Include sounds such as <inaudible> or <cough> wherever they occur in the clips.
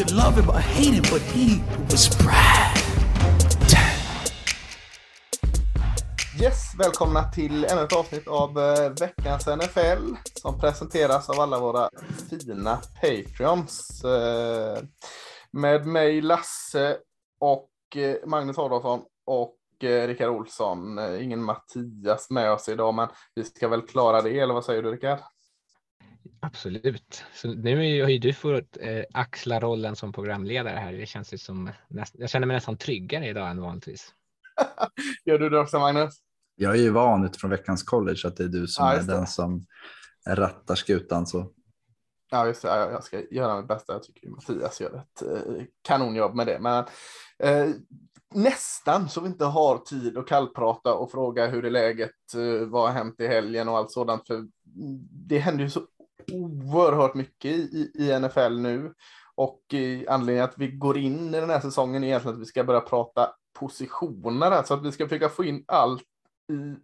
Could love him or hate him, but he was Brad. Yes, välkomna till ännu ett avsnitt av eh, veckans NFL som presenteras av alla våra fina Patreons. Eh, med mig Lasse och eh, Magnus Adolfsson och Rickard Olsson. Ingen Mattias med oss idag, men vi ska väl klara det, eller vad säger du Rickard? Absolut. Så nu är ju, har ju du fått eh, axla rollen som programledare här. Det känns ju som, näst, jag känner mig nästan tryggare idag än vanligtvis. <laughs> Gör du det också Magnus? Jag är ju van utifrån veckans college att det är du som Ja, är det. den som rattar skutan. Så. Ja, just det. Ja, Jag ska göra mitt bästa. Jag tycker Mattias gör ett eh, kanonjobb med det. Men eh, nästan så vi inte har tid att kallprata och fråga hur är läget, eh, vad har hänt i helgen och allt sådant. För det händer ju så oerhört mycket i, i NFL nu. Och eh, anledningen att vi går in i den här säsongen är egentligen att vi ska börja prata positioner. Så att vi ska försöka få in allt i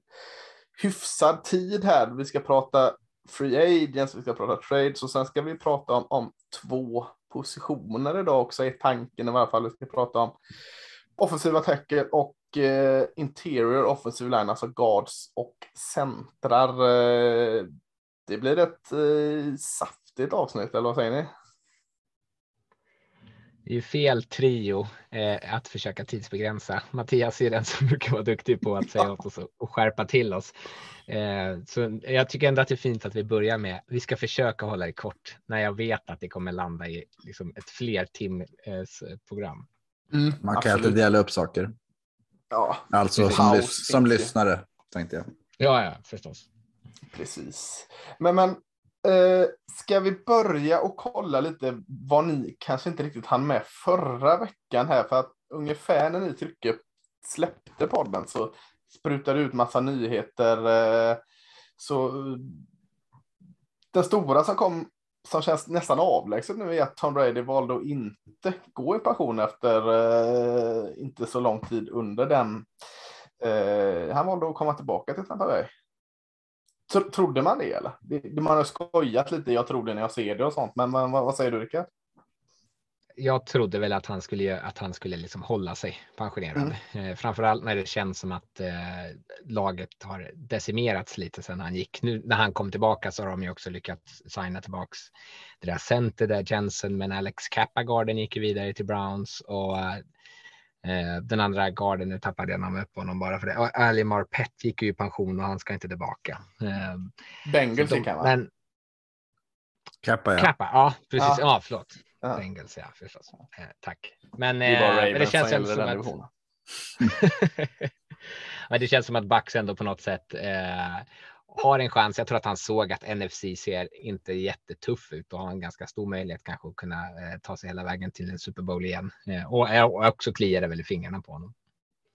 hyfsad tid här. Vi ska prata free agents, vi ska prata trades och sen ska vi prata om, om två positioner idag också är tanken i varje fall. Vi ska prata om offensiva attacker och eh, interior offensive line, alltså guards och centrar. Eh, det blir ett eh, saftigt avsnitt, eller vad säger ni? Det är ju fel trio eh, att försöka tidsbegränsa. Mattias är den som <laughs> brukar vara duktig på att säga åt oss och- och skärpa till oss. Eh, så jag tycker ändå att det är fint att vi börjar med, vi ska försöka hålla det kort när jag vet att det kommer landa i liksom, ett fler tim eh, program. Man kan alltid dela upp saker. Ja, Alltså som, lys- som lyssnare tänkte jag. Ja, ja, förstås. Precis. Men, men eh, ska vi börja och kolla lite vad ni kanske inte riktigt hann med förra veckan här för att ungefär när ni trycker släppte podden så sprutade ut massa nyheter. Eh, så den stora som kom som känns nästan avlägset nu är att Tom Brady valde att inte gå i pension efter eh, inte så lång tid under den. Eh, han valde att komma tillbaka till Tampa Bay. Tro- Trodde man det eller? Det, det- man har skojat lite, jag tror det när jag ser det och sånt. Men, men vad, vad säger du Rickard? jag trodde väl att han skulle, att han skulle liksom hålla sig pensionerad. Eh, framförallt när det känns som att eh, laget har decimerats lite sedan han gick. Nu när han kom tillbaka så har de ju också lyckats signa tillbaks deras center där Jensen, men Alex Kappagarden gick ju vidare till Browns och eh, den andra garden, nu tappade jag namnet på honom bara för det. Och Ali Marpet gick ju i pension och han ska inte tillbaka. Eh, Bengals gick han va? men Kappa ja. Kappa, ja precis. Ja. Ja, förlåt. Ja. Bengals, ja förstås. Eh, tack. Men, Det eh, men det känns som ändå som att <laughs> men det känns som att Bucks ändå på något sätt eh, har en chans. Jag tror att han såg att NFC ser inte jättetuff ut och har en ganska stor möjlighet kanske att kunna eh, ta sig hela vägen till en Super Bowl igen. Eh, och, och också kliar det väl i fingrarna på honom.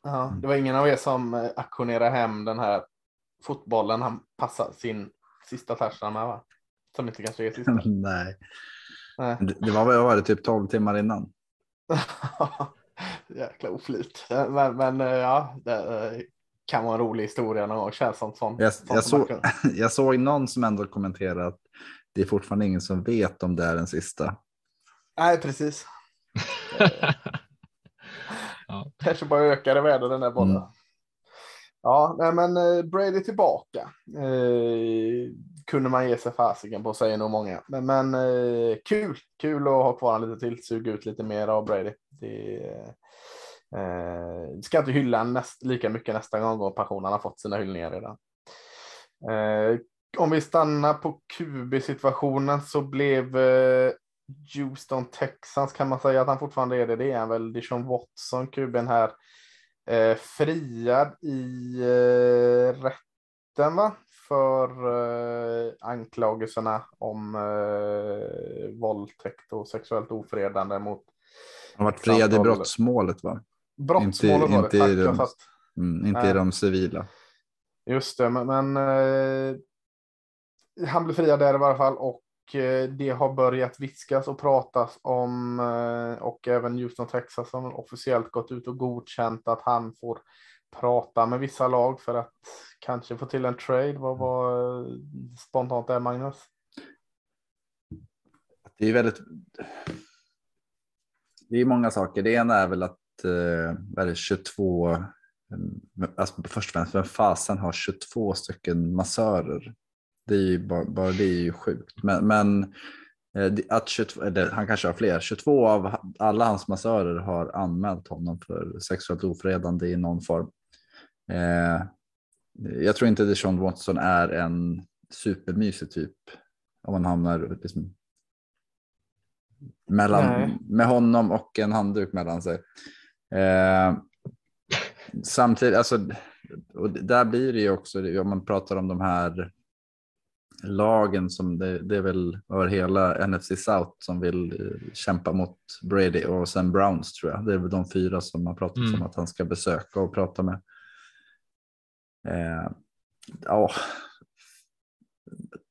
Ja, det var ingen av er som eh, auktionerade hem den här fotbollen han passade sin sista touchdown med va? Som inte kanske är sista. <laughs> Nej, Nej. det, var, vad var det, typ 12 timmar innan. <laughs> Jäkla oflyt. Men, men ja, det kan vara en rolig historia någon gång. Känns som sån. Jag, jag, som man såg, <laughs> jag såg någon som ändå kommenterade att det är fortfarande ingen som vet om det är den sista. Nej, precis. <laughs> Ja. Kanske bara ökar i värde den där bollen. Mm. Ja, nej, men eh, Brady tillbaka. Eh, kunde man ge sig fasiken på, säger nog många. Men, men eh, kul, kul att ha kvar lite till, suga ut lite mer av Brady. Det, eh, ska inte hylla näst, lika mycket nästa gång och har fått sina hyllningar redan. Eh, om vi stannar på QB-situationen så blev eh, Houston Texans kan man säga att han fortfarande är det. Det är han väl. Dishon Watson, QB'n här. Eh, friad i eh, rätten va? För eh, anklagelserna om eh, våldtäkt och sexuellt ofredande mot Han varit friad i brottsmålet va? Brottsmålet Inte- var det, inte i satt, Mm, inte i de civila. Just det, men, men eh, han blev friad där i varje fall och eh, det har börjat viskas och pratas om eh, och även Houston Texas som officiellt gått ut och godkänt att han får prata med vissa lag för att kanske få till en trade. Vad var eh, spontant där Magnus? Det är väldigt. Det är många saker. Det ena är väl att vad är det, 22. eh, Alltså först och främst, vem fasen har 22 stycken massörer? Det är ju bara, bara det är ju sjukt. Men, men eh, att 22, eller han kanske har fler. 22 av alla hans massörer har anmält honom för sexuellt ofredande i någon form. Eh, jag tror inte Deshaun Watson är en supermysig typ. Om man hamnar liksom mellan, Nej. med honom och en handduk mellan sig. Eh, samtidigt, alltså, och där blir det ju också, om man pratar om de här lagen som det, det är väl över hela NFC South som vill eh, kämpa mot Brady och sen Browns tror jag. Det är väl de fyra som har pratat Mm. om att han ska besöka och prata med. Eh, ja.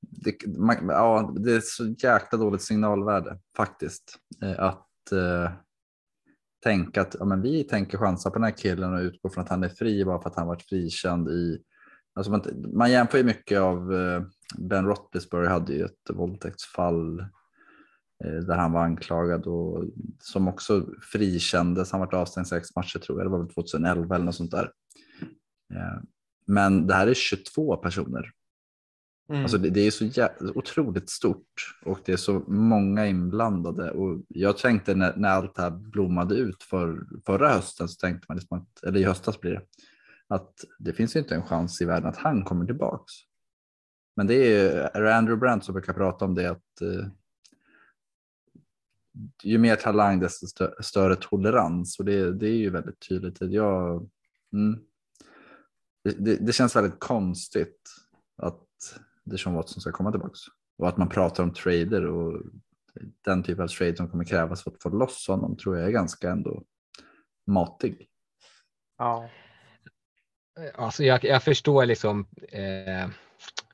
Det, man, ja, det är så jäkla dåligt signalvärde faktiskt. Eh, att eh, tänka att ja, men vi tänker chansa på den här killen och utgå från att han är fri bara för att han varit frikänd i. Alltså man, man jämför ju mycket av eh, Ben Roethlisberger hade ju ett våldtäktsfall eh, där han var anklagad och som också frikändes. Han var avstängd sex matcher tror jag. Det var väl 2011 eller något sånt där. Eh, men det här är 22 personer. Mm. Alltså det, det är så jä- otroligt stort och det är så många inblandade. Och jag tänkte när, när allt det här blommade ut för, förra hösten så tänkte man, liksom att, eller i höstas blir det, att det finns ju inte en chans i världen att han kommer tillbaks. Men det är, är det Andrew Brandt som brukar prata om det att eh, ju mer talang desto stö, större tolerans och det, det är ju väldigt tydligt. Jag, mm, det, det, det känns väldigt konstigt att Deshaun Watson ska komma tillbaka. Och att man pratar om trader och den typ av trade som kommer krävas för att få loss honom tror jag är ganska ändå matig. ja. Alltså jag, jag förstår liksom eh,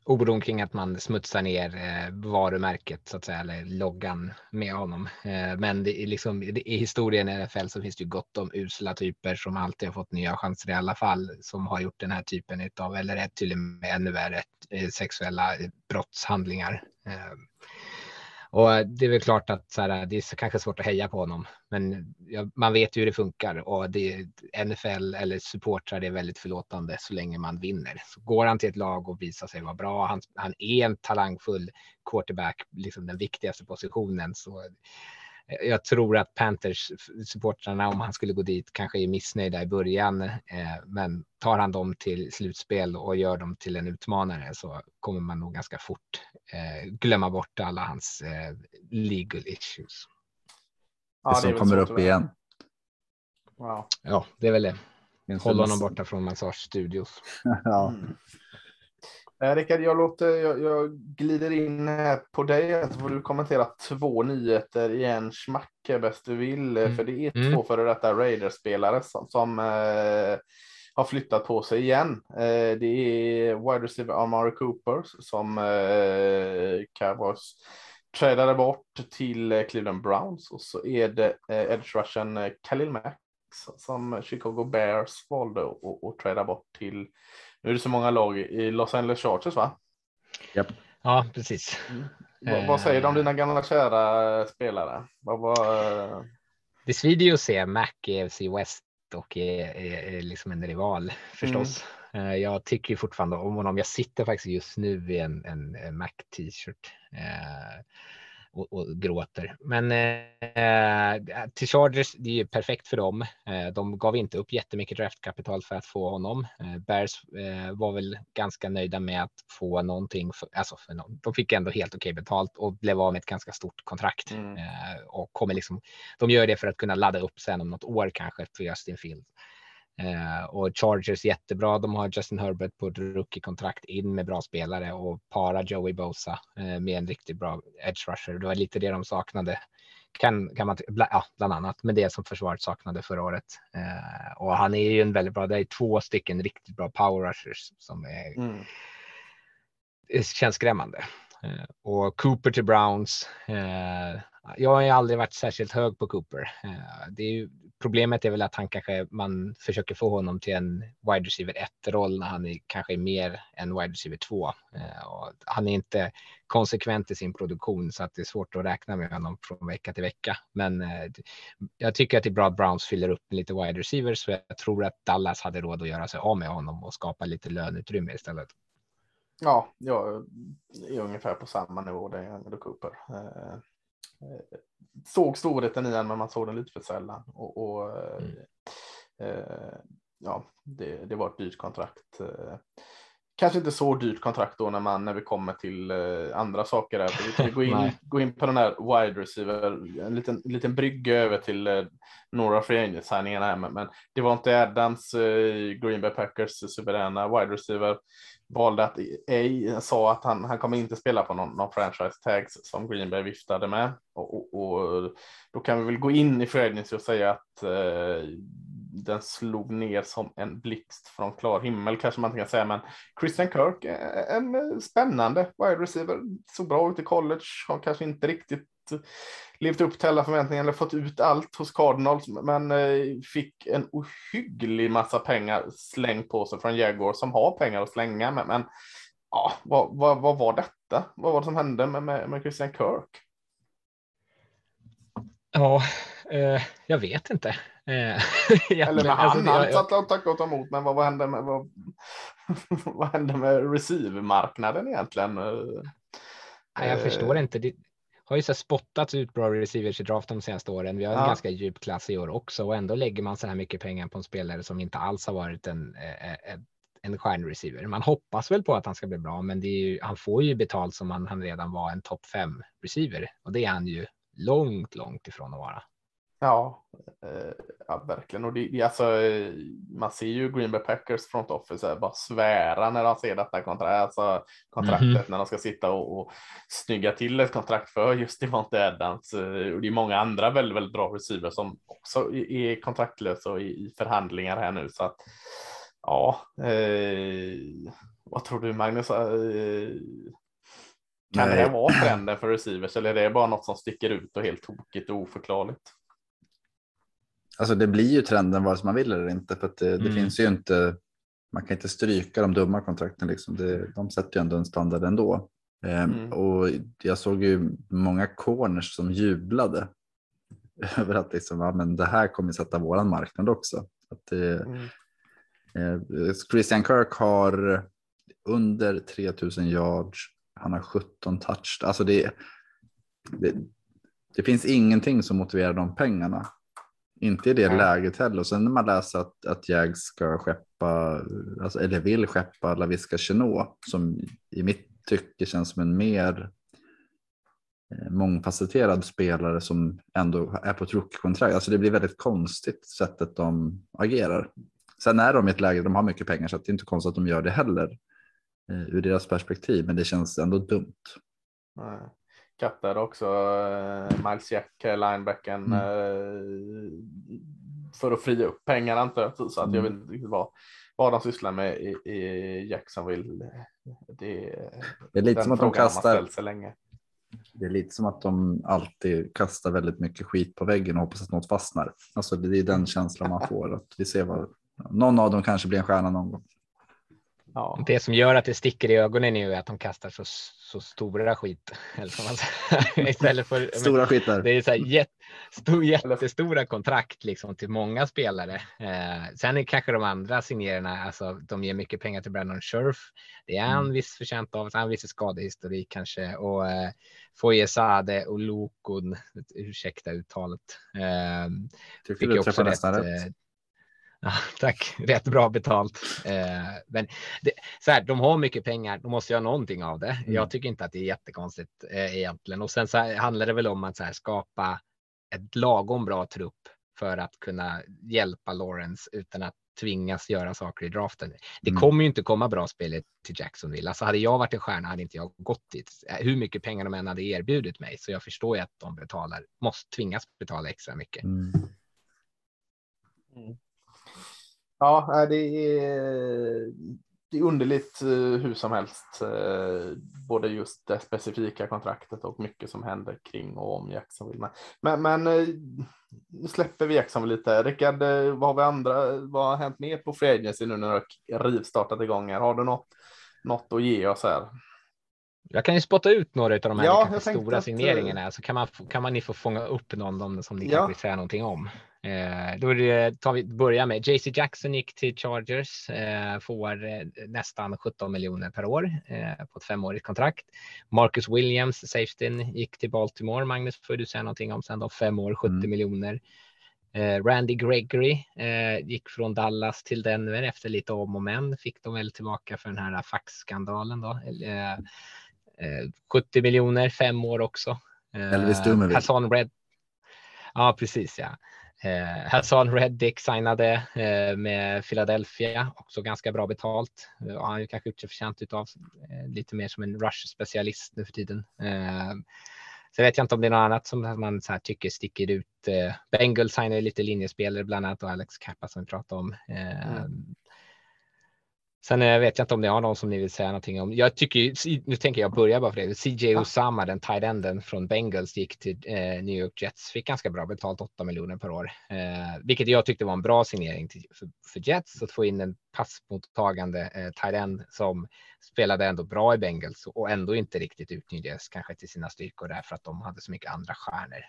oron kring att man smutsar ner eh, varumärket så att säga, eller loggan med honom. Eh, men det är liksom, det, i historien i NFL så finns det ju gott om usla typer som alltid har fått nya chanser i alla fall, som har gjort den här typen av, eller är till och med ännu värre, eh, sexuella brottshandlingar. Eh, och eh, det är väl klart att så här, eh, det är kanske svårt att heja på honom, men man vet ju hur det funkar och det, NFL eller supportrar är väldigt förlåtande så länge man vinner. Så går han till ett lag och visar sig vara bra, han, han är en talangfull quarterback, liksom den viktigaste positionen, så jag tror att Panthers supportrarna, om han skulle gå dit, kanske är missnöjda i början. Eh, men tar han dem till slutspel och gör dem till en utmanare så kommer man nog ganska fort eh, glömma bort alla hans eh, legal issues. Ja, det är som väl kommer upp igen. Ja. Ja, det är väl det. Håll honom borta från Massage-studios. <laughs> ja. Mm. Eh, Rickard, jag, låter, jag, jag glider in här på dig så får du kommentera två nyheter i en smack eh, bäst du vill. Mm. För det är Mm. två före detta Raiders-spelare som, som eh, har flyttat på sig igen. Eh, det är wide receiver Amari Cooper som eh, Cowboys tradade bort till eh, Cleveland Browns och så är det eh, edge rushen eh, Khalil Mack som Chicago Bears valde att, trada bort till nu är det så många lag i Los Angeles Chargers va? Ja, precis. Vad, vad säger du om dina gamla kära spelare? Vad var... eh, Det svider ju att se Mac i AFC West och är, är, är liksom en rival förstås. Eh, Jag tycker ju fortfarande om honom. Jag sitter faktiskt just nu i en, en, en Mac t-shirt eh, och, och gråter. Men eh, till Chargers, det är ju perfekt för dem. Eh, de gav inte upp jättemycket draftkapital för att få honom. Eh, Bears eh, var väl ganska nöjda med att få någonting, för, alltså för någon, de fick ändå helt okej betalt och blev av med ett ganska stort kontrakt Mm. eh, och kommer liksom de gör det för att kunna ladda upp sen om något år kanske för Justin Fields. Eh, och Chargers jättebra. De har Justin Herbert på ett rookie-kontrakt in med bra spelare och para Joey Bosa eh, med en riktigt bra edge rusher. Det var lite det de saknade kan, kan man, ja, bland annat med det som försvaret saknade förra året. Eh, och han är ju en väldigt bra, det är två stycken riktigt bra power rushers som är, mm. känns skrämmande. Eh, och Cooper till Browns. Eh, jag har aldrig varit särskilt hög på Cooper. Eh, det är ju, problemet är väl att han kanske man försöker få honom till en wide receiver 1 roll när han är kanske är mer än wide receiver 2. Eh, och han är inte konsekvent i sin produktion så att det är svårt att räkna med honom från vecka till vecka. Men eh, jag tycker att det är bra att Browns fyller upp med lite wide receivers så jag tror att Dallas hade råd att göra sig av med honom och skapa lite löneutrymme istället. Ja, jag är ungefär på samma nivå där jag är Cooper. Eh, Eh, eh, såg storheten i den, men man såg den lite för sällan. Och, och mm. eh, ja, det, det, var ett dyrt kontrakt. Kanske inte så dyrt kontrakt då när man när vi kommer till eh, andra saker. Där. Vi kan gå in, <laughs> gå in på den här wide receiver, en liten, en liten brygga över till eh, några free agent signingarna här. Men, men det var inte Adams, eh, Green Bay Packers suveräna wide receiver valde att ej sa att han, han kommer inte spela på någon, någon franchise tags som Green Bay viftade med. Och, och, och då kan vi väl gå in i free och säga att eh, den slog ner som en blixt från klar himmel kanske man inte kan säga, men Christian Kirk, en eh, spännande wide receiver, såg bra ut i college, har kanske inte riktigt levt upp till alla förväntningar eller fått ut allt hos Cardinals, men eh, fick en ohygglig massa pengar slängt på sig från Jaguar som har pengar att slänga. Men, men ja, vad, vad, vad var detta? Vad var det som hände med, med, med Christian Kirk? Ja, eh, jag vet inte. Eh, <laughs> Eller med han, alltså, han satt och tackade och emot, men vad, vad hände med, vad, <laughs> vad hände med receive-marknaden egentligen? jag eh, förstår inte. Det, har ju så spottats ut bra receivers i draften de senaste åren. Vi har en ja. ganska djup klass i år också och ändå lägger man så här mycket pengar på en spelare som inte alls har varit en, en, en stjärnreceiver. Man hoppas väl på att han ska bli bra, men det är ju, han får ju betalt som om han redan var en topp fem receiver och det är han ju långt, långt ifrån att vara. Ja, eh, ja verkligen. Och det, alltså, man ser ju Green Bay Packers front office här, bara svära när de ser detta kontrakt, alltså, kontraktet mm -hmm. när de ska sitta och, och snygga till ett kontrakt för just Devonte Adams. Eh, och det är många andra väldigt, väldigt bra receivers som också är kontraktlösa och i, förhandlingar här nu. Så att, ja, eh, vad tror du Magnus? Eh, kan Nej. det vara trenden för receivers eller är det bara något som sticker ut och helt tokigt och oförklarligt? Alltså det blir ju trenden vare sig man vill eller inte för det, det mm. finns ju inte. Man kan inte stryka de dumma kontrakten liksom. Det, de sätter ju ändå en standard ändå. Ehm, mm. och jag såg ju många corners som jublade <laughs> över att liksom, ja, men det här kommer sätta våran marknad också. Att det, mm. eh, Christian Kirk har under 3000 yards. Han har 17 touch. Alltså det, det, det finns ingenting som motiverar de pengarna. Inte i det Nej. läget heller. Och sen när man läser att, att jag ska skeppa, alltså, eller vill skeppa Laviska Chenot, som i mitt tycke känns som en mer eh, mångfacetterad spelare som ändå är på ett rookie-kontrakt. Alltså det blir väldigt konstigt sättet de agerar. Sen är de i ett läge där de har mycket pengar så det är inte konstigt att de gör det heller eh, ur deras perspektiv, men det känns ändå dumt. Nej kattade också eh, Miles Jack, eh, linebacken, mm. eh, för att fria upp pengar antar jag. Så att jag vet inte riktigt vad, vad de sysslar med i, i Jacksonville. Det, det är lite som att de kastar. Det är lite som att de alltid kastar väldigt mycket skit på väggen och hoppas att något fastnar. Alltså det är den känslan man <laughs> får. Att vi ser vad, någon av dem kanske blir en stjärna någon gång. Ja. Det som gör att det sticker i ögonen är ju att de kastar så, så stora skit. <laughs> Istället för, <laughs> stora skitar. Det är så här jätt, stor, jättestora kontrakt liksom till många spelare. Eh, sen är kanske de andra signerarna, alltså de ger mycket pengar till Brandon Scherf. Det är han mm. viss förtjänt av, han viss skadehistorik kanske och eh, Foyesade och Lokon, ursäkta uttalet. Eh, Tycker du träffar nästan rätt? Ja, <laughs> tack, rätt bra betalt. Eh, men det, så här, de har mycket pengar, de måste göra någonting av det. Mm. Jag tycker inte att det är jättekonstigt eh, egentligen. Och sen så här, handlar det väl om att så här, skapa ett lagom bra trupp för att kunna hjälpa Lawrence utan att tvingas göra saker i draften. Det Mm. kommer ju inte komma bra spel till Jacksonville. Alltså hade jag varit en stjärna hade inte jag gått dit. Hur mycket pengar de än hade erbjudit mig. Så jag förstår ju att de betalar, måste tvingas betala extra mycket. Mm. Ja, det är, det är underligt eh, hur som helst. eh, Både just det specifika kontraktet och mycket som händer kring och om Jacksonville. Men, men, eh, nu släpper vi Jacksonville lite. Rickard, vad har vi andra? Vad har hänt mer på Free Agency nu när det har rivstartat igång här? Har du något, något att ge oss här? Jag kan ju spotta ut några av de här Ja, stora att, signeringarna så kan man kan man ni få fånga upp någon som ni Ja. kanske vill säga någonting om. Eh, då det, tar vi börja med JC Jackson gick till Chargers, eh, får eh, nästan 17 miljoner per år på ett femårigt kontrakt. Marcus Williams, safetyn, gick till Baltimore. Magnus, får du säga någonting om sen då? Fem år, 70 Mm. miljoner. Randy Gregory gick från Dallas till Denver efter lite om och men. Fick de väl tillbaka för den här faxskandalen då. Eh, eh, 70 miljoner, fem år också. Elvis Dumervil. Hassan Red. Ja, precis ja. Eh, Hassan Reddick signade eh, med Philadelphia, också ganska bra betalt. Eh, han har ju kanske gjort sig förtjänt utav eh, lite mer som en rush specialist nu för tiden. Eh, så vet jag inte om det är något annat som man så här tycker sticker ut. Eh, Bengals signade lite linjespelare, bland annat och Alex Kappa som vi pratade om. Eh, mm. Sen eh, vet jag inte om ni har någon som ni vill säga någonting om. Jag tycker nu tänker jag börja bara för det. CJ Osama, den tight enden från Bengals gick till eh, New York Jets, fick ganska bra betalt, 8 miljoner per år, eh, vilket jag tyckte var en bra signering till, för, för Jets att få in en passmottagande eh, tight end som spelade ändå bra i Bengals och ändå inte riktigt utnyttjades kanske till sina styrkor därför att de hade så mycket andra stjärnor.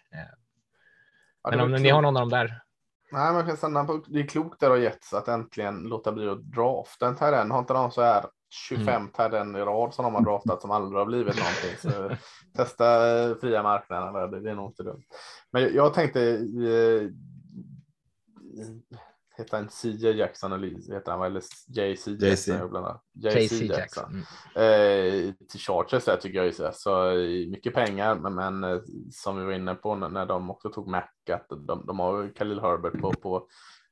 Men om ni har någon av de där. Nej, men jag kan stanna på, det är klokt där av Jets att äntligen låta bli att drafta en Tyren. Har inte de så här 25 mm. Tyren i rad som de har draftat som aldrig har blivit någonting. Så <laughs> testa fria marknaden, det, är nog inte dumt. Men jag, jag tänkte eh, heter han CJ Jackson eller heter han eller JC Jackson? JC Jackson. Jackson. Eh, till Chargers där tycker jag ju så, så mycket pengar, men, men eh, som vi var inne på när, när de också tog Mac att de, de har Khalil Herbert på, på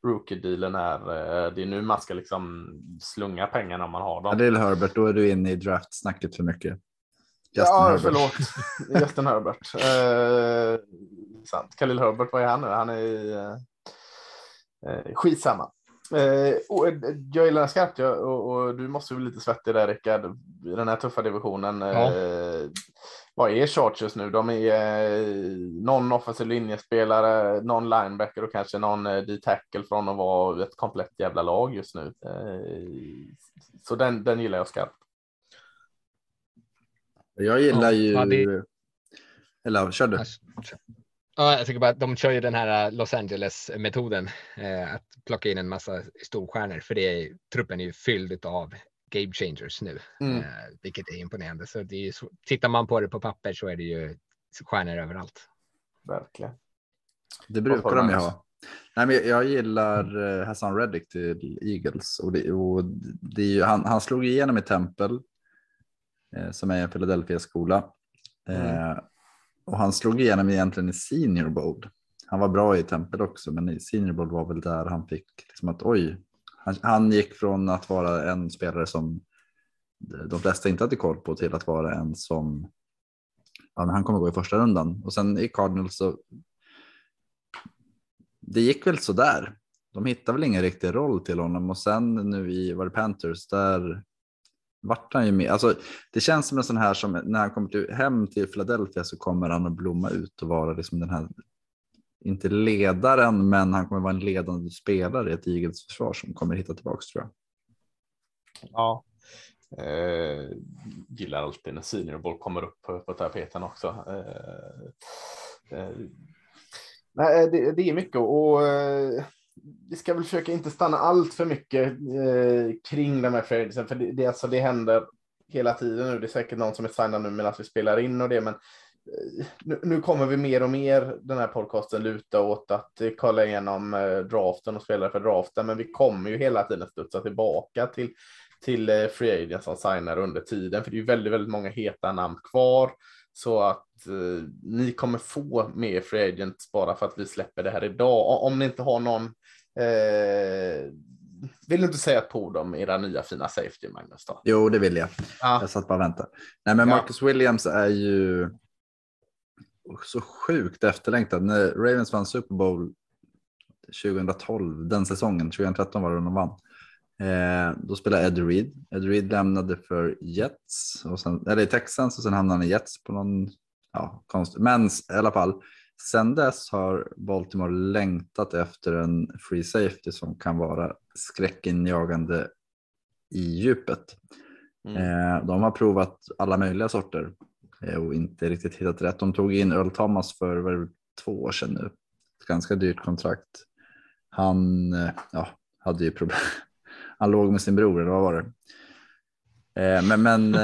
rookie-dealen här. Eh, det är nu man ska liksom slunga pengarna om man har dem. Khalil Herbert, då är du inne i draft-snacket för mycket. Justin ja, Herbert. förlåt. <laughs> Justin Herbert. Eh, sant. Khalil Herbert, vad är han nu? Han är i Eh, skitsamma. Eh, och, jag gillar den skarpt ja, och, och, du måste bli lite svettig där Rickard i den här tuffa divisionen. Ja. Eh, vad är Chargers nu? De är eh, någon offensiv linjespelare, någon linebacker och kanske någon eh, D-tackle från att vara ett komplett jävla lag just nu. Eh, så den, den gillar jag skarpt. Jag gillar ju... Ja, det... Eller kör du. Ja, jag tycker bara att de kör ju den här Los Angeles metoden eh, att plocka in en massa storstjärnor för det är, truppen är ju fylld av game changers nu, mm. eh, vilket är imponerande. Så det är så, tittar man på det på papper så är det ju stjärnor överallt. Verkligen. Det brukar de ju ha. Nej, men jag gillar Hassan Reddick till Eagles och, det, och det är ju, han, han slog igenom i Tempel eh, som är en Philadelphia skola. Mm. Och han slog igenom egentligen i Senior Bowl. Han var bra i Tempel också, men i Senior Bowl var väl där han fick liksom att oj, han, han, gick från att vara en spelare som de flesta inte hade koll på till att vara en som ja, han kommer gå i första rundan och sen i Cardinals så. Det gick väl så där. De hittade väl ingen riktig roll till honom och sen nu i var det Panthers där vart han ju med. Alltså, det känns som en sån här som när han kommer till, hem till Philadelphia så kommer han att blomma ut och vara liksom den här, inte ledaren, men han kommer vara en ledande spelare i ett Eagles försvar som kommer hitta tillbaks tror jag. Ja, eh, gillar alltid när seniorboll kommer upp på, på tapeten också. Eh, eh, nej, det, det, är mycket och eh, vi ska väl försöka inte stanna allt för mycket eh, kring de här fredsen, för det, det, alltså, det händer hela tiden nu. Det är säkert någon som är signad nu medan vi spelar in och det, men eh, nu, nu, kommer vi mer och mer den här podcasten luta åt att eh, kolla igenom eh, draften och spelare för draften, men vi kommer ju hela tiden studsa tillbaka till till eh, free agent som signar under tiden, för det är ju väldigt, väldigt många heta namn kvar så att eh, ni kommer få mer free agents bara för att vi släpper det här idag. Om ni inte har någon eh, vill du inte säga ett ord om era nya fina safety, Magnus? Då? Jo, det vill jag. Ja. Jag satt bara och väntade. Nej, men Ja. Marcus Williams är ju så sjukt efterlängtad. När Ravens vann Super Bowl 2012, den säsongen, 2013 var det de vann. Eh, då spelade Ed Reed. Ed Reed lämnade för Jets, och sen, eller i Texans och sen hamnade han i Jets på någon ja, konst. Men i alla fall, sen dess har Baltimore längtat efter en free safety som kan vara skräckinjagande i djupet. Mm. Eh, de har provat alla möjliga sorter eh, och inte riktigt hittat rätt. De tog in Earl Thomas för två år sedan nu. Ett ganska dyrt kontrakt. Han eh, ja, hade ju problem. <laughs> Han låg med sin bror eller vad var det? Men men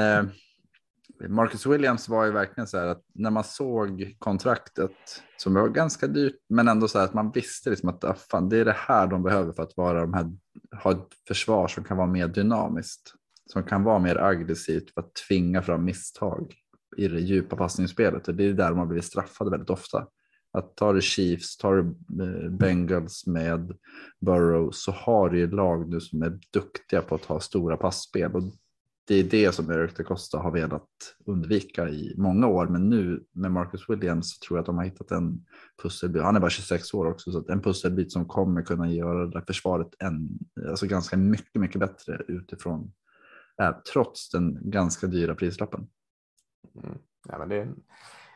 Marcus Williams var ju verkligen så här att när man såg kontraktet som var ganska dyrt, men ändå så här att man visste liksom att ah, fan, det är det här de behöver för att vara de här, ha ett försvar som kan vara mer dynamiskt, som kan vara mer aggressivt för att tvinga fram misstag i det djupa passningsspelet. Och det är där de har blivit straffade väldigt ofta. Att tar du Chiefs, tar du eh, Bengals med Burrow så har du ju lag nu som är duktiga på att ha stora passspel. Och det är det som Eric DeCosta har velat undvika i många år. Men nu med Marcus Williams så tror jag att de har hittat en pusselbit. Han är bara 26 år också, så att en pusselbit som kommer kunna göra det där försvaret än, alltså ganska mycket, mycket bättre utifrån, äh, trots den ganska dyra prislappen. Mm. Ja, men det är en,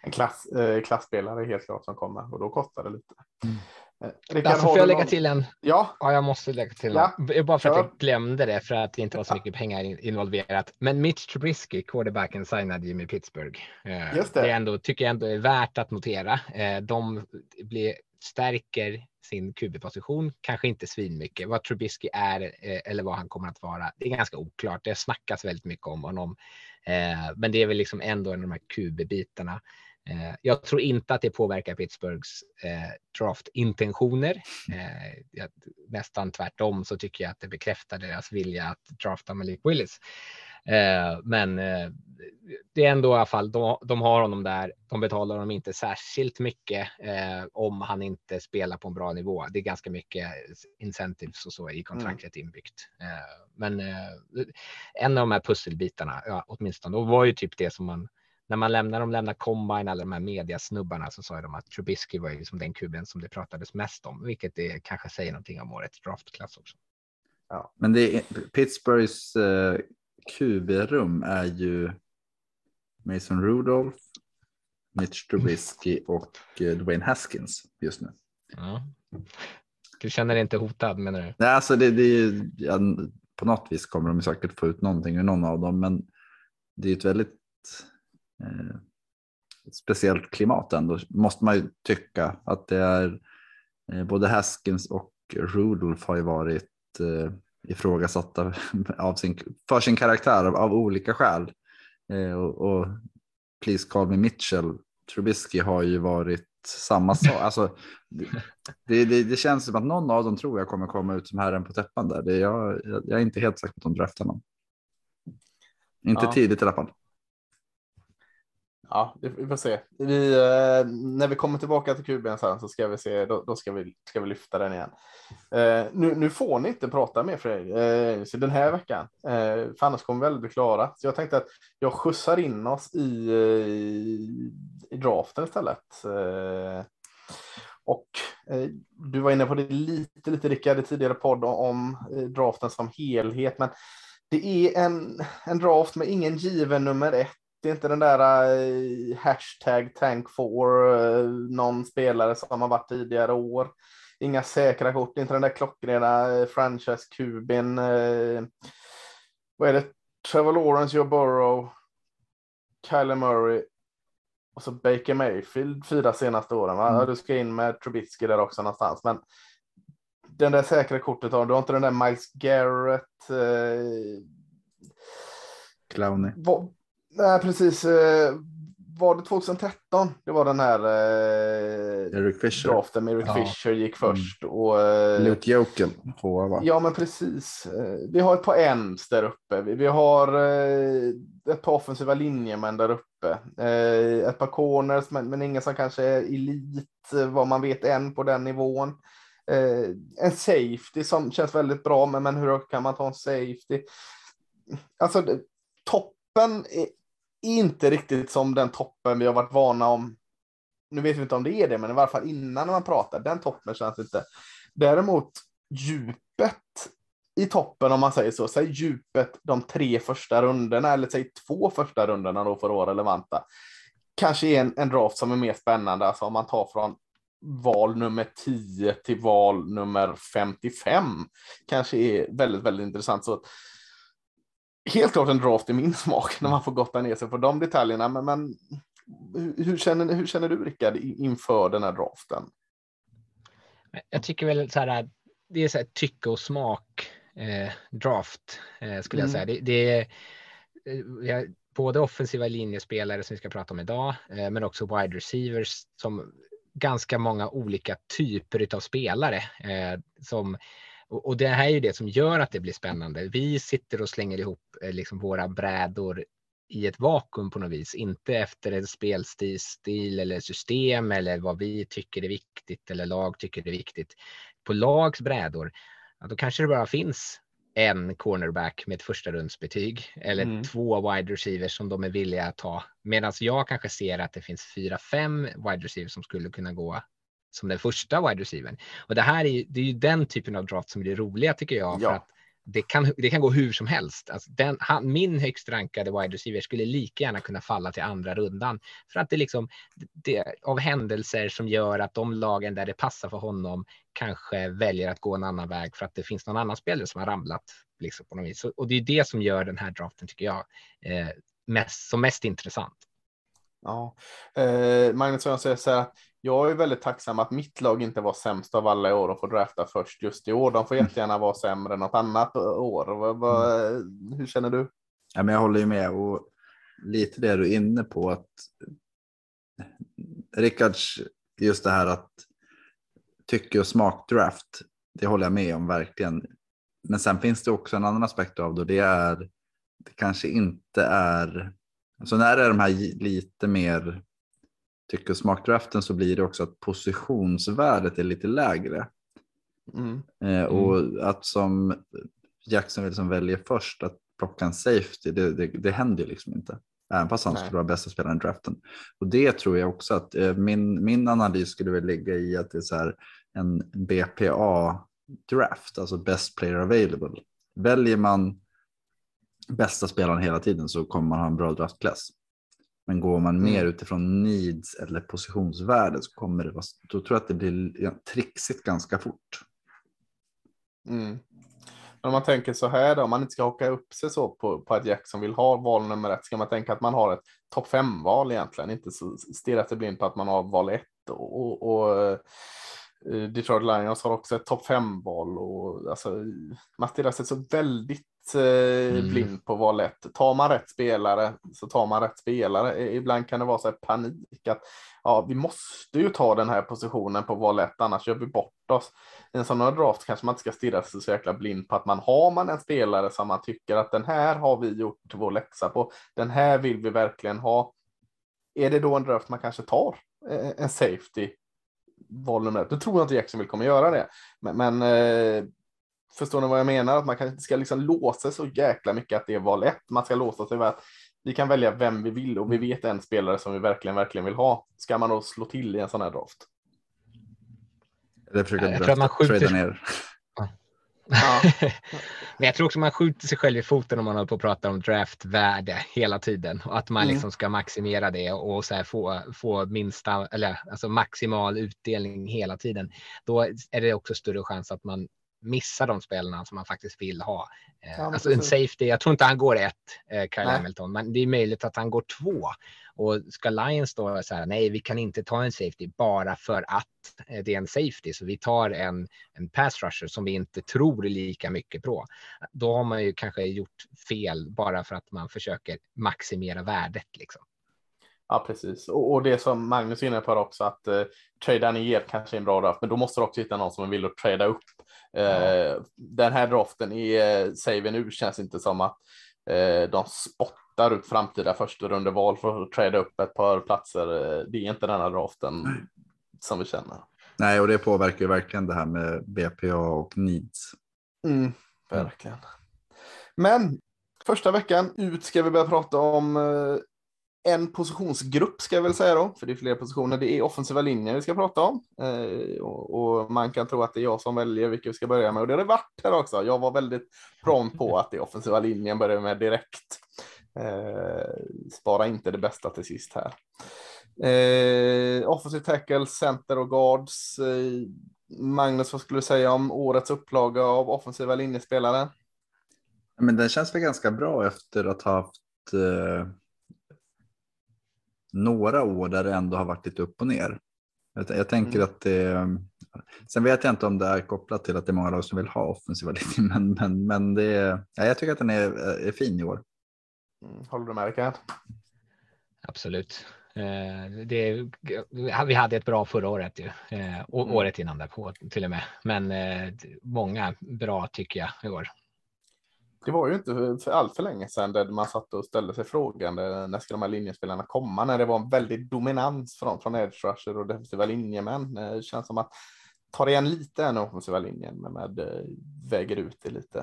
en klass, eh, klassspelare helt klart som kommer och då kostar det lite. Mm. Eh, Rickard, får jag lägga någon- till en? Ja, Ja, jag måste lägga till Ja, något. Bara för att jag glömde det för att det inte var så mycket pengar in- involverat. Men Mitch Trubisky, quarterbacken, signade ju med Pittsburgh. Eh, Just det. det ändå, tycker jag ändå är värt att notera. Eh, De blir, stärker sin QB-position, kanske inte svinmycket. Vad Trubisky är eller vad han kommer att vara, det är ganska oklart. Det snackas väldigt mycket om honom. Men det är väl liksom ändå en av de här QB-bitarna. Eh, Jag tror inte att det påverkar Pittsburghs eh, draftintentioner. Eh, nästan tvärtom så tycker jag att det bekräftar deras vilja att drafta Malik Willis. Eh, men eh, det är ändå i alla fall, de, de har honom där. De betalar honom inte särskilt mycket eh, om han inte spelar på en bra nivå. Det är ganska mycket incentives och så i kontraktet inbyggt. Eh, men en av de här pusselbitarna, ja, åtminstone, och var ju typ det som man när man lämnar de lämnar combine, alla de här mediasnubbarna så sa de att Trubisky var ju liksom den kuben som det pratades mest om, vilket det kanske säger någonting om årets draftklass också. Men det är, Pittsburghs eh, QB-rum är ju Mason Rudolph, Mitch Trubisky <laughs> och eh, Dwayne Haskins just nu. Ja. Du känner dig inte hotad menar du? Nej, alltså det, det är ju, ja, på något vis kommer de säkert få ut någonting ur någon av dem, men det är ett väldigt eh, speciellt klimat ändå, måste man ju tycka att det är. Eh, både Haskins och Rudolph har ju varit eh, ifrågasatta <laughs> av sin, för sin karaktär av, av olika skäl. Eh, och, och Please Call Me Mitchell, Trubisky har ju varit samma sak. <laughs> Alltså, det, det, det känns som att någon av dem tror jag kommer komma ut som herren på täppan där. Det, jag, jag är inte helt säker på att de draftar någon. Inte Ja. tidigt i alla fall. Ja, vi får se. Vi, eh, när vi kommer tillbaka till kuben sen så ska vi se, då, då ska, vi, ska vi lyfta den igen. Eh, nu, nu får ni inte prata mer Fredrik, eh, så den här veckan. Eh, för annars kommer vi aldrig bli klara. Så jag tänkte att jag skjutsar in oss i, i, i draften istället. Eh, och eh, du var inne på det lite, lite Rickard i tidigare podd om eh, draften som helhet, men det är en, en draft med ingen given nummer ett det är inte den där eh, hashtag tank for eh, någon spelare som har varit tidigare år. Inga säkra kort, inte den där klockrena eh, franchise-kubin. Eh, vad är det? Trevor Lawrence, Joe Burrow, Kyler Murray och så Baker Mayfield fyra senaste åren. Va? Mm. Du ska in med Trubisky där också någonstans. Men den där säkra kortet har du. har inte den där Miles Garrett. Eh, Clowny. vad, nej, precis. Eh, var det 2013? Det var den här eh, Eric Fisher. draften med Eric Ja. Fisher gick först. Och, eh, Luke Jokel. Tvåa va? Ja, men precis. Eh, Vi har ett par ends där uppe. Vi, vi har eh, ett par offensiva linjemän där uppe. Eh, ett par corners, men, men ingen som kanske är elit, eh, vad man vet än på den nivån. Eh, en safety som känns väldigt bra, men, men hur kan man ta en safety? Alltså toppen inte riktigt som den toppen vi har varit vana om. Nu vet vi inte om det är det, men i varje fall innan man pratar, den toppen känns inte. Däremot djupet i toppen om man säger så, säg djupet de tre första rundorna eller säg två första rundorna då för att vara relevanta. Kanske är en, en draft som är mer spännande, alltså om man tar från val nummer 10 till val nummer 55 kanske är väldigt, väldigt intressant. Så helt klart en draft i min <laughs> smak när man får gotta ner sig på de detaljerna. Men, men hur, känner, hur känner du Rickard inför den här draften? Jag tycker väl så här, det är så här tycke och smak eh, draft eh, skulle jag mm. säga. Det, det är eh, både offensiva linjespelare som vi ska prata om idag, eh, men också wide receivers som ganska många olika typer av spelare eh, som och, det här är ju det som gör att det blir spännande. Vi sitter och slänger ihop eh, liksom våra brädor i ett vakuum på något vis, inte efter en spelstil eller system eller vad vi tycker är viktigt eller lag tycker är viktigt. På lags brädor, ja, då kanske det bara finns en cornerback med ett första rundsbetyg eller mm. två wide receivers som de är villiga att ta. Medan jag kanske ser att det finns fyra, fem wide receivers som skulle kunna gå som den första wide receivern. Och det här är ju, det är ju den typen av draft som är det roliga tycker jag. Ja. För att det kan, det kan gå hur som helst. Alltså den, han, min högst rankade wide receiver skulle lika gärna kunna falla till andra rundan. För att det liksom, det, av händelser som gör att de lagen där det passar för honom kanske väljer att gå en annan väg för att det finns någon annan spelare som har ramlat. Liksom, på något vis. Och det är det som gör den här draften, tycker jag, eh, mest, som mest intressant. Ja, eh, Magnus jag säger så här att jag är väldigt tacksam att mitt lag inte var sämst av alla i år och får drafta först just i år. De får mm. jättegärna vara sämre än något annat år. Mm. hur känner du? Ja, men jag håller ju med och lite det du är inne på att Rickards, just det här att tycke och smak draft, det håller jag med om verkligen. Men sen finns det också en annan aspekt av det och det är det kanske inte är, alltså när det är de här lite mer tycke och smakdraften så blir det också att positionsvärdet är lite lägre. Mm. Eh, och mm. att som Jackson som väljer först att plocka en safety, det, det, det händer liksom inte. Även fast han Nej. skulle vara bästa spelaren i draften. Och det tror jag också att eh, min, min analys skulle väl ligga i att det är så här en BPA draft, alltså best player available. Väljer man bästa spelaren hela tiden så kommer man ha en bra draftklass. Men går man mer mm. utifrån needs eller positionsvärde så kommer det vara, då tror jag att det blir trixigt ganska fort. Mm. om man tänker så här då, om man inte ska haka upp sig så på, på att Jackson vill ha val nummer ett, ska man tänka att man har ett topp fem val egentligen, inte stirra sig blind på att man har val ett och, och, eh, Detroit Lions har också ett topp fem val och alltså man stirrar sig så väldigt mm. blind på val 1. Tar man rätt spelare så tar man rätt spelare. Ibland kan det vara så här panik att ja, vi måste ju ta den här positionen på val 1, annars gör vi bort oss. I en sån här draft kanske man inte ska stirra sig så jäkla blind på att man har man en spelare som man tycker att den här har vi gjort vår läxa på. Den här vill vi verkligen ha. Är det då en draft man kanske tar eh, en safety val nummer ett? Då tror jag inte Jackson vill kommer göra det. Men, men eh, Förstår ni vad jag menar? Att man kanske inte ska liksom låsa så jäkla mycket att det är val ett. Man ska låsa sig vid att vi kan välja vem vi vill och vi vet en spelare som vi verkligen, verkligen vill ha. Ska man då slå till i en sån här draft? Eller försöka jag tror man skjuter... ner. Ja. <laughs> Men jag tror också man skjuter sig själv i foten om man håller på att prata om draftvärde hela tiden och att man mm. liksom ska maximera det och så få, få minsta eller alltså maximal utdelning hela tiden. Då är det också större chans att man missa de spelarna som man faktiskt vill ha. Eh, ja, alltså en safety, jag tror inte han går ett, eh, Kyle nej. Hamilton, men det är möjligt att han går två. Och ska Lions då säga nej, vi kan inte ta en safety bara för att eh, det är en safety, så vi tar en, en pass rusher som vi inte tror lika mycket på. Då har man ju kanske gjort fel bara för att man försöker maximera värdet liksom. Ja, precis. Och, och, det som Magnus är inne på också att eh, trada ner kanske är en bra draft, men då måste du också hitta någon som vill att trada upp. Eh, Den här draften i eh, säger vi nu känns inte som att eh, de spottar ut framtida första rundeval för att trada upp ett par platser. Eh, det är inte den här draften mm. som vi känner. Nej, och det påverkar ju verkligen det här med BPA och needs. Mm, verkligen. Men första veckan ut ska vi börja prata om eh, en positionsgrupp ska jag väl säga då, för det är flera positioner. Det är offensiva linjer vi ska prata om eh, och, och, man kan tro att det är jag som väljer vilka vi ska börja med och det har det varit här också. Jag var väldigt prompt på att det är offensiva linjen börjar med direkt. Eh, spara inte det bästa till sist här. Eh, offensive tackle, center och guards. Eh, Magnus, vad skulle du säga om årets upplaga av offensiva linjespelare? Men den känns väl ganska bra efter att ha haft eh, några år där det ändå har varit lite upp och ner. Jag, jag tänker mm. att det, sen vet jag inte om det är kopplat till att det är många lag som vill ha offensiva linjer, <laughs> men, men, men det, ja, jag tycker att den är, är fin i år. Mm, håller du med Rickard? Absolut. Eh, det, vi hade ett bra förra året ju, eh, och mm. året innan därpå till och med. Men eh, många bra tycker jag i år. Det var ju inte för allt för länge sedan där man satt och ställde sig frågan när ska de här linjespelarna komma? När det var en väldigt dominans från, från edge rusher och defensiva linjemän. Det känns som att tar igen lite den offensiva linjen, men med, eh, väger ut det lite.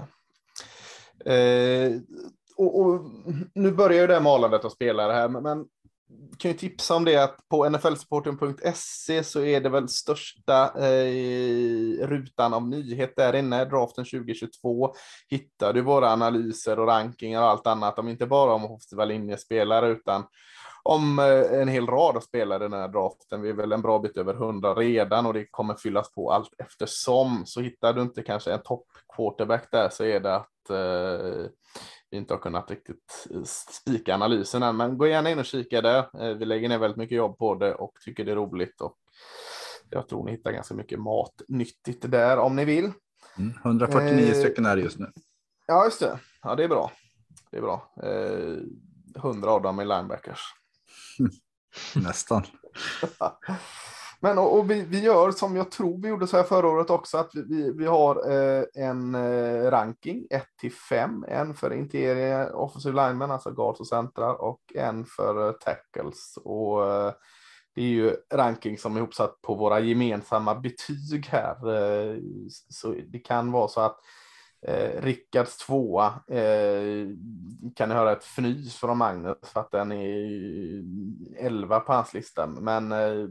Eh, och, och, nu börjar ju det här malandet av spelare här, men kan ju tipsa om det att på nflsupporten.se så är det väl största eh, rutan av nyhet där inne. Draften 2022 hittar du våra analyser och rankingar och allt annat. Om inte bara om offensiva linjespelare utan om eh, en hel rad av spelare i den här draften. Vi är väl en bra bit över 100 redan och det kommer fyllas på allt eftersom. Så hittar du inte kanske en topp quarterback där så är det att eh, inte har kunnat riktigt eh, spika analysen än, men gå gärna in och kika där. Eh, vi lägger ner väldigt mycket jobb på det och tycker det är roligt och jag tror ni hittar ganska mycket matnyttigt där om ni vill. Mm, 149 eh, stycken är det just nu. Ja, just det. Ja, det är bra. Det är bra. Eh, 100 av dem är linebackers. <laughs> Nästan. <laughs> Men och, och vi, vi, gör som jag tror vi gjorde så här förra året också, att vi, vi, vi har eh, en eh, ranking 1 till 5. En för interior offensive linemen, alltså guards och centrar, och en för eh, tackles. Och eh, det är ju ranking som är ihopsatt på våra gemensamma betyg här. Eh, så det kan vara så att Eh, Rickards tvåa eh, kan ni höra ett fnys från Magnus för att den är 11 på hans lista. Men eh,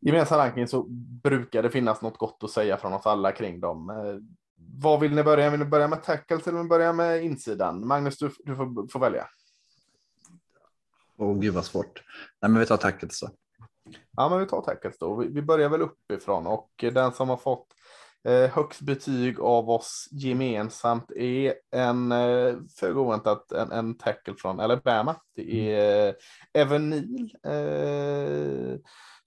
gemensam ranking så brukar det finnas något gott att säga från oss alla kring dem. Eh, vad vill ni börja? Vill ni börja med tackles eller vill ni börja med insidan? Magnus, du, du får, får välja. Åh oh, gud vad svårt. Nej, men vi tar tackles då. Ja, men vi tar tackles då. Vi, vi börjar väl uppifrån och den som har fått eh, högst betyg av oss gemensamt är en eh, föga oväntat en, en tackle från Alabama. Det är eh, Evan Neal. Eh,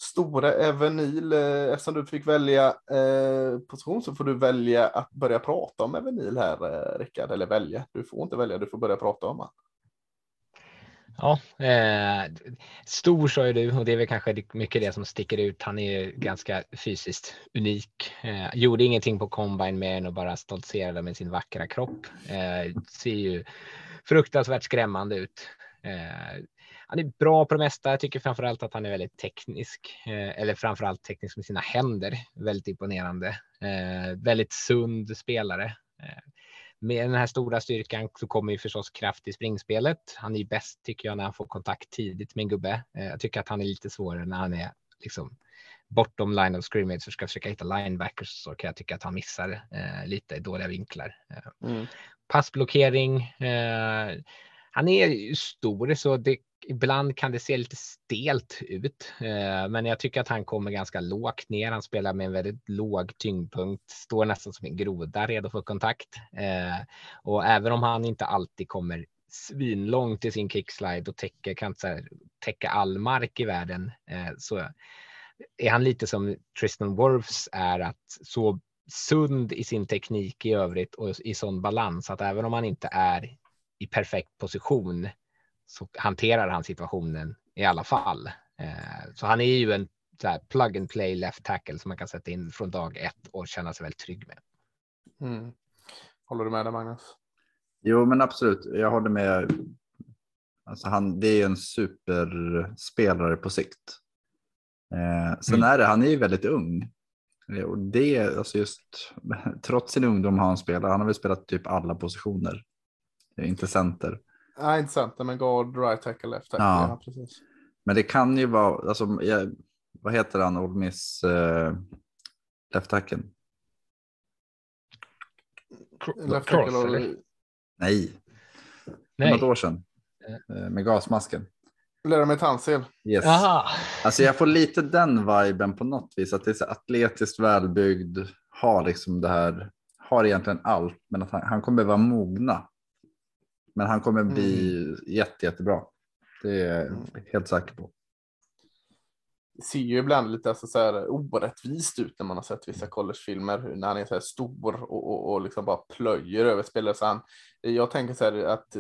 Stora Evenil, eh, eftersom du fick välja eh, position så får du välja att börja prata om Evenil här, eh, Rickard. Eller välja, du får inte välja, du får börja prata om honom. Ja, eh, stor sa ju du och det är väl kanske mycket det som sticker ut. Han är ju ganska fysiskt unik. Eh, gjorde ingenting på combine mer än att bara stoltserade med sin vackra kropp. Eh, ser ju fruktansvärt skrämmande ut. Eh, han är bra på det mesta. Jag tycker framförallt att han är väldigt teknisk, eh, eller framförallt teknisk med sina händer. Väldigt imponerande. Eh, väldigt sund spelare. Eh, med den här stora styrkan så kommer ju förstås kraft i springspelet. Han är ju bäst tycker jag när han får kontakt tidigt med en gubbe. Eh, jag tycker att han är lite svårare när han är liksom bortom line of scrimmage och ska försöka hitta linebackers så kan jag tycka att han missar eh, lite i dåliga vinklar. Eh, mm. Passblockering. Eh, han är stor så det ibland kan det se lite stelt ut, eh, men jag tycker att han kommer ganska lågt ner. Han spelar med en väldigt låg tyngdpunkt, står nästan som en groda redo för kontakt. Eh, och även om han inte alltid kommer svinlångt i sin kickslide och täcker, kan inte täcka all mark i världen, eh, så är han lite som Tristan Worfs är att så sund i sin teknik i övrigt och i sån balans att även om han inte är i perfekt position så hanterar han situationen i alla fall. Eh, så han är ju en plug and play left tackle som man kan sätta in från dag ett och känna sig väldigt trygg med. Mm. Håller du med där Magnus? Jo, men absolut. Jag håller med. Alltså han, det är en superspelare på sikt. Eh, sen Mm. är det, han är ju väldigt ung. Eh, Och det, alltså just, <laughs> trots sin ungdom har han spelat, han har väl spelat typ alla positioner. Eh, Inte center. Nej, inte sant, men guard, right tackle, left tackle. Ja. Ja. precis. Men det kan ju vara, alltså, jag, vad heter han, Old Miss eh, left tacken? Left Cross, tackle eller? Nej, Nej. något år sedan. Eh, med gasmasken. Lära mig Tansil. Yes. Alltså jag får lite den viben på något vis, att det är så atletiskt välbyggd, har liksom det här, har egentligen allt, men att han, han kommer vara mogna. Men han kommer bli jätte, jättebra. Det är jag helt säker på. Det ser ju ibland lite alltså, så här, orättvist ut när man har sett vissa collegefilmer, när han är så här stor och, och, och liksom bara plöjer över spelare. Så han, jag tänker så här att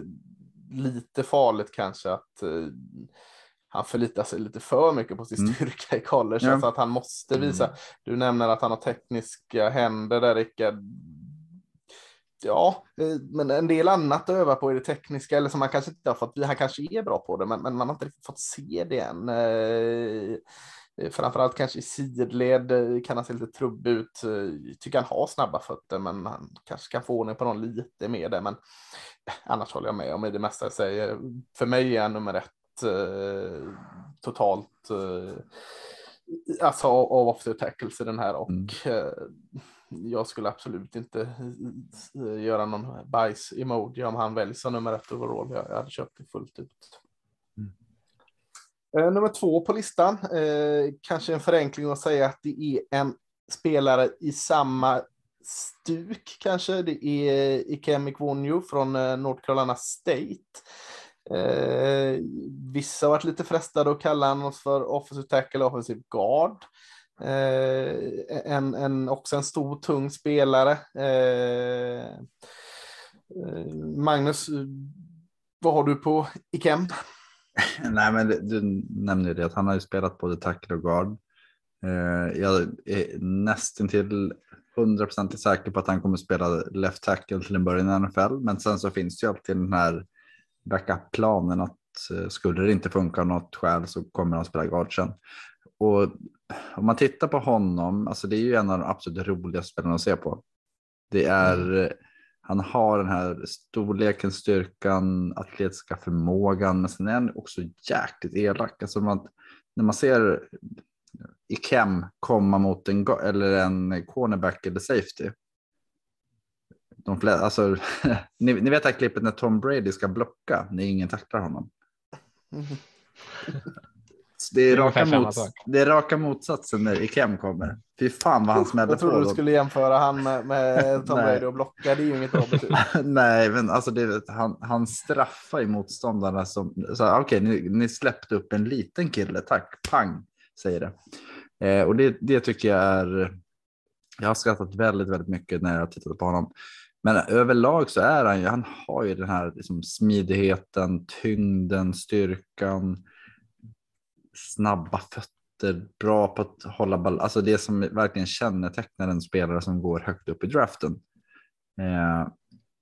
lite farligt kanske att eh, han förlitar sig lite för mycket på sin Mm. styrka i college. Ja. Alltså att han måste visa. Du nämner att han har tekniska händer där, Rickard. Ja, eh, men en del annat att öva på i det tekniska, eller som han kanske inte har fått, han kanske är bra på det, men, men man har inte riktigt fått se det än. Eh, eh, Framförallt kanske i sidled kan han se lite trubbig ut. Eh, Tycker han har snabba fötter, men han kanske kan få ordning på någon lite mer där. Men annars håller jag med om det mesta jag säger. För mig är han nummer ett eh, totalt. Eh, alltså av av offset tackles i den här och Mm. eh, jag skulle absolut inte eh, göra någon bajs-emoji om han väljs som nummer ett overall. Jag, hade köpt det fullt ut. Eh, nummer två på listan, eh, kanske en förenkling att säga att det är en spelare i samma stuk kanske. Det är Ikem Ikwonju från eh, North Carolina State. Eh, vissa har varit lite frestade att kalla honom för offensive tackle och offensive guard. Eh, en, en, också en stor, tung spelare. Eh, eh Magnus, vad har du på Ikem? <laughs> Nej, men du nämnde ju det att han har ju spelat både tackle och guard. Eh, jag är nästan till 100% säker på att han kommer spela left tackle till en början i NFL, men sen så finns det ju alltid den här backup-planen att eh, skulle det inte funka av något skäl så kommer han spela guard sen. Och om man tittar på honom, alltså det är ju en av de absolut roligaste spelarna att se på. Det är, han har den här storleken, styrkan, atletiska förmågan, men sen är han också jäkligt elak. Alltså man, när man ser Ikem komma mot en, eller en cornerback eller safety. De flesta, alltså, <laughs> ni, ni vet det här klippet när Tom Brady ska blocka när ingen tacklar honom. Så Det är, raka mots- det är raka motsatsen när Ikem kommer. Fy fan vad han smäller Jag på. trodde du skulle jämföra han med, med <laughs> Tom. Brady och blocka. Det är ju inget bra betyg. <laughs> Nej, men alltså det, han, han straffar ju motståndarna som, okej, ni, ni släppte upp en liten kille, tack, pang, säger det. Eh, och det, det tycker jag är, jag har skrattat väldigt, väldigt mycket när jag har tittat på honom. Men överlag så är han ju, han har ju den här liksom, smidigheten, tyngden, styrkan, snabba fötter, bra på att hålla ball, alltså det som verkligen kännetecknar en spelare som går högt upp i draften. Eh,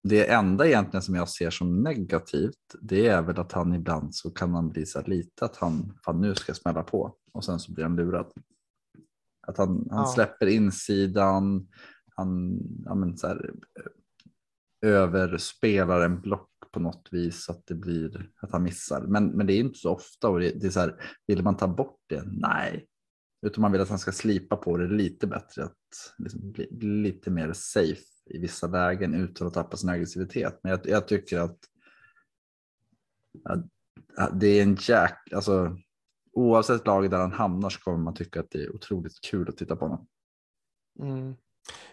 det enda egentligen som jag ser som negativt, det är väl att han ibland så kan man bli så lite att han, fan nu ska jag smälla på och sen så blir han lurad. Att han, han Ja. släpper insidan, han ja, men så här, överspelar en block på något vis så att det blir att han missar. Men, men det är inte så ofta och det, det är så här, vill man ta bort det? Nej, utan man vill att han ska slipa på det lite bättre, att liksom bli, bli lite mer safe i vissa lägen utan att tappa sin aggressivitet. Men jag, jag tycker att, att, det är en jack, alltså oavsett lag där han hamnar så kommer man tycka att det är otroligt kul att titta på honom. Mm.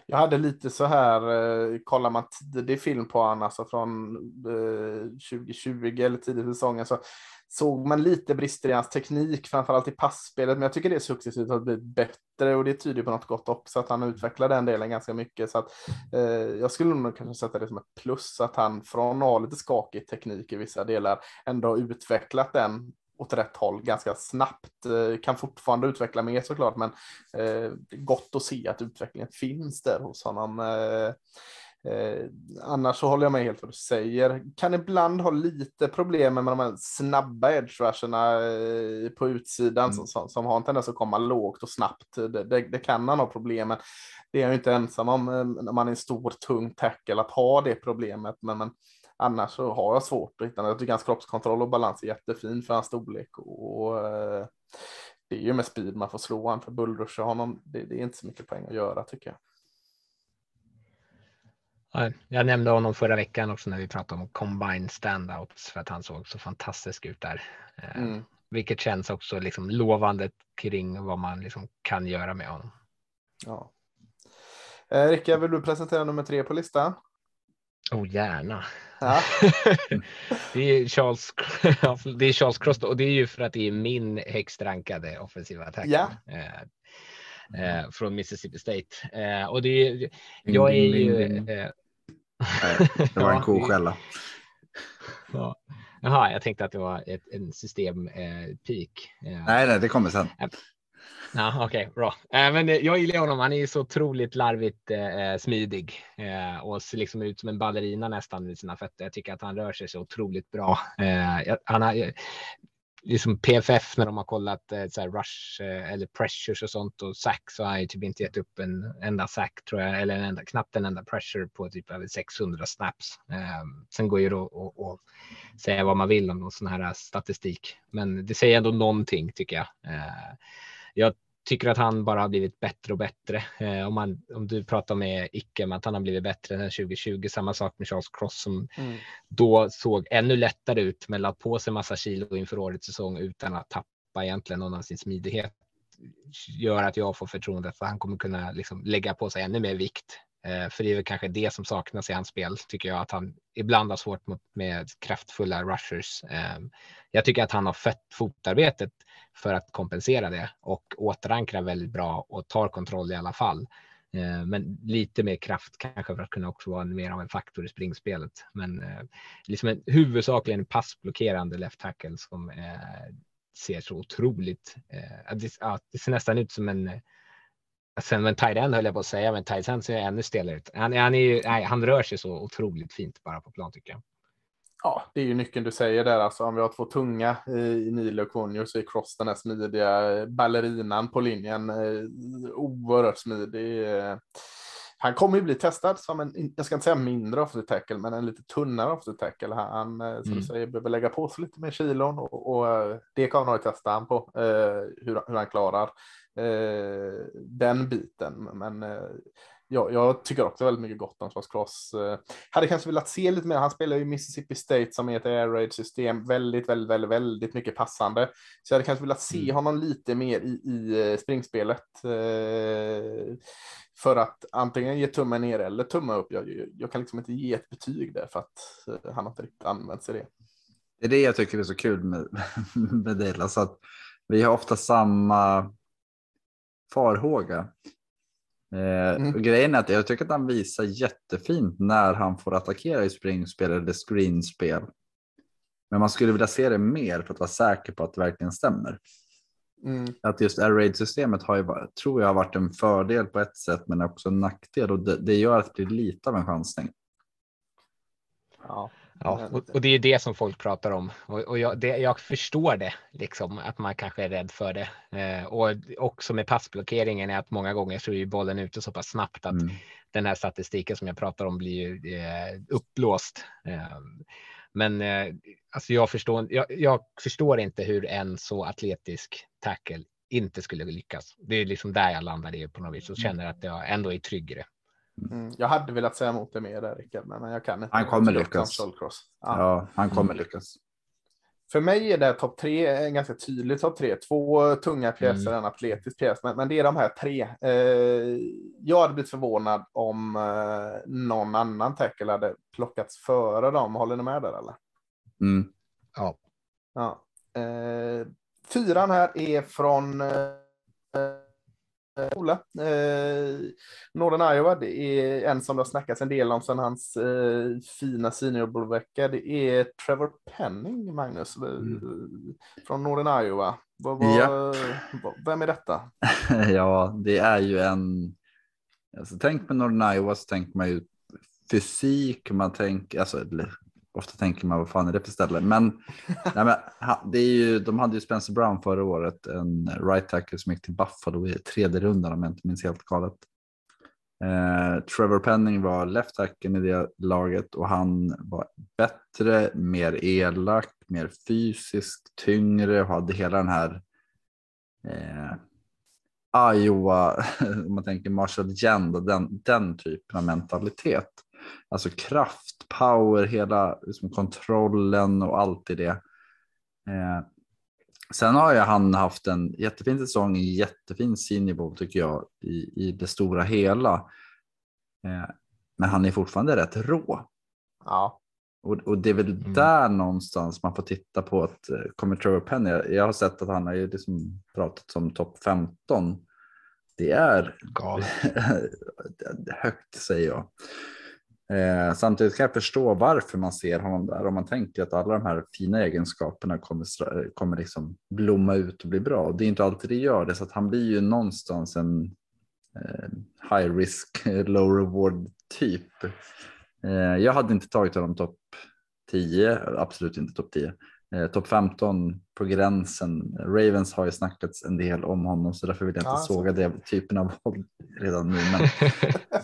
Jag hade lite så här, eh, kollar man tidig film på honom, alltså från eh, 2020 eller tidigt i säsongen, så alltså, såg man lite brister i hans teknik, framförallt i passspelet, men jag tycker det successivt har blivit bättre och det tyder på något gott också, att han utvecklar den delen ganska mycket. Så att, eh, jag skulle nog kanske sätta det som ett plus, att han från att ha lite skakig teknik i vissa delar ändå har utvecklat den åt rätt håll ganska snabbt. Eh, Kan fortfarande utveckla mer såklart, men eh, gott att se att utvecklingen finns där hos honom. Eh, Eh, annars så håller jag med helt vad du säger. Kan ibland ha lite problem med de här snabba edge eh, på utsidan mm. som, som, har en tendens att komma lågt och snabbt. Det, det, det kan han ha problem med. Det är jag inte ensam om när man är en stor tung tackle att ha det problemet. Men, men annars så har jag svårt att hitta Jag tycker hans kroppskontroll och balans är jättefin för hans storlek. Och, eh, det är ju med speed man får slå honom för bullrusha honom. Det, det är inte så mycket poäng att göra tycker jag. Jag nämnde honom förra veckan också när vi pratade om combine standouts för att han såg så fantastisk ut där. Eh, mm. Vilket känns också liksom lovande kring vad man liksom kan göra med honom. Ja. Eh, Rickard, vill du presentera nummer tre på listan? Oh, gärna. Ja. <laughs> det, är Charles, <laughs> det är Charles Cross och det är ju för att det är min högst rankade offensiva attack. Ja. Eh, eh, från Mississippi State. Eh, och det är, jag är ju... Eh, Nej, det var en <laughs> koskälla. Ja. Jaha, jag tänkte att det var ett, en systempeak. Eh, nej, nej, det kommer sen. Ja, Okej, okay, bra. Äh, men eh, jag gillar honom. Han är så otroligt larvigt eh, eh, smidig eh, och ser liksom ut som en ballerina nästan i sina fötter. Jag tycker att han rör sig så otroligt bra. Eh, han har, liksom PFF när de har kollat eh, så rush eh, eller pressures och sånt och sack så har jag typ inte gett upp en enda sack tror jag eller en enda, knappt en enda pressure på typ över 600 snaps. Eh, sen går ju då att säga vad man vill om någon sån här statistik, men det säger ändå någonting tycker jag. Eh, jag tycker att han bara har blivit bättre och bättre. Eh, om, man, om du pratar med Icke om att han har blivit bättre än 2020, samma sak med Charles Cross som mm. då såg ännu lättare ut men la på sig massa kilo inför årets säsong utan att tappa egentligen någon av sin smidighet gör att jag får förtroendet för han kommer kunna liksom lägga på sig ännu mer vikt. Eh, för det är väl kanske det som saknas i hans spel, tycker jag, att han ibland har svårt med kraftfulla rushers. Eh, jag tycker att han har fött fotarbetet för att kompensera det och återankrar väldigt bra och tar kontroll i alla fall. Eh, men lite mer kraft kanske för att kunna också vara mer av en faktor i springspelet. Men liksom en huvudsakligen passblockerande left tackle som ser så otroligt. Det ser nästan ut som en Sen en tight end höll jag på att säga, men tight end ser ännu stelare ut. Han, han, är ju, nej, han rör sig så otroligt fint bara på plan tycker jag ja, det är ju nyckeln du säger där. Alltså, om vi har två tunga i Nilo och Konjo så är Cross den här smidiga ballerinan på linjen. Eh, oerhört smidig. Han kommer ju bli testad som en, jag ska inte säga mindre offensive tackle, men en lite tunnare offensive tackle. Han, eh, som mm. du säger, behöver lägga på sig lite mer kilon och, och eh, det kommer han att testa han på, hur, hur han klarar den biten. Men ja, jag tycker också väldigt mycket gott om Charles Cross. Eh, hade kanske velat se lite mer. Han spelar ju Mississippi State som är ett air raid system. Väldigt, väldigt, väldigt, väldigt mycket passande. Så jag hade kanske velat se mm. honom lite mer i, i eh, springspelet. Eh, för att antingen ge tummen ner eller tumma upp. Jag, jag kan liksom inte ge ett betyg där för att han har inte riktigt använt sig det. Det är det jag tycker är så kul med, <laughs> med Delas, att vi har ofta samma farhåga. Eh, mm. Grejen är att jag tycker att han visar jättefint när han får attackera i springspel eller screenspel. Men man skulle vilja se det mer för att vara säker på att det verkligen stämmer. Mm. Att just air raid systemet har ju, tror jag har varit en fördel på ett sätt men också en nackdel och det, det gör att det blir lite av en chansning. Ja. Ja, och, och, det är det som folk pratar om och, och jag, det, jag, förstår det liksom att man kanske är rädd för det. Eh, och också med passblockeringen är att många gånger så är ju bollen ute så pass snabbt att mm. den här statistiken som jag pratar om blir eh, uppblåst. Eh, men eh, alltså jag, förstår, jag, jag, förstår inte hur en så atletisk tackle inte skulle lyckas. Det är liksom där jag landar i på något vis och känner att jag ändå är tryggare. Mm. Jag hade velat säga emot det mer där Rickard, men jag kan inte. Han kommer lyckas. Ja. ja. han kommer mm. lyckas. För mig är det topp tre en ganska tydlig topp tre. Två tunga pjäser, mm. en atletisk pjäs, men, men, det är de här tre. Eh, jag hade blivit förvånad om eh, någon annan tackle hade plockats före dem. Håller ni med där eller? Mm. Ja. ja. Eh, fyran här är från eh, Ola. Eh, Northern Iowa, det är en som det har snackats en del om sedan hans eh, fina seniorvecka. Det är Trevor Penning, Magnus, mm. från Northern Iowa. Vad, vad, ja. vem är detta? <laughs> ja, det är ju en... Alltså, tänk på Northern Iowa så tänker man ju fysik, man tänker, alltså, ofta tänker man vad fan är det för ställe, men, nej, men det är ju, de hade ju Spencer Brown förra året, en right tackle som gick till Buffalo i tredje rundan om jag inte minns helt galet. Eh, Trevor Penning var left tacken i det laget och han var bättre, mer elak, mer fysisk, tyngre och hade hela den här eh, Iowa, <laughs> om man tänker Marshall Janda, den, den typen av mentalitet. Alltså kraft, power, hela liksom, kontrollen och allt i det. Eh, sen har ju han haft en jättefin säsong, en jättefin senior bowl tycker jag i, i det stora hela. Eh, men han är fortfarande rätt rå. Ja, Och, och det är väl Mm. där någonstans man får titta på att eh, kommer Trevor Penny. Jag har sett att han har ju liksom pratat som topp 15. Det är <laughs> högt säger jag. Eh, samtidigt kan jag förstå varför man ser honom där. Om man tänker att alla de här fina egenskaperna kommer, kommer liksom blomma ut och bli bra. Och det är inte alltid det gör det. Så att han blir ju någonstans en eh, high risk, <laughs> low reward typ. Eh, jag hade inte tagit honom topp 10, absolut inte topp 10. Eh, topp 15 på gränsen. Ravens har ju snackats en del om honom så därför vill jag inte så. såga det typen av val redan nu. Men,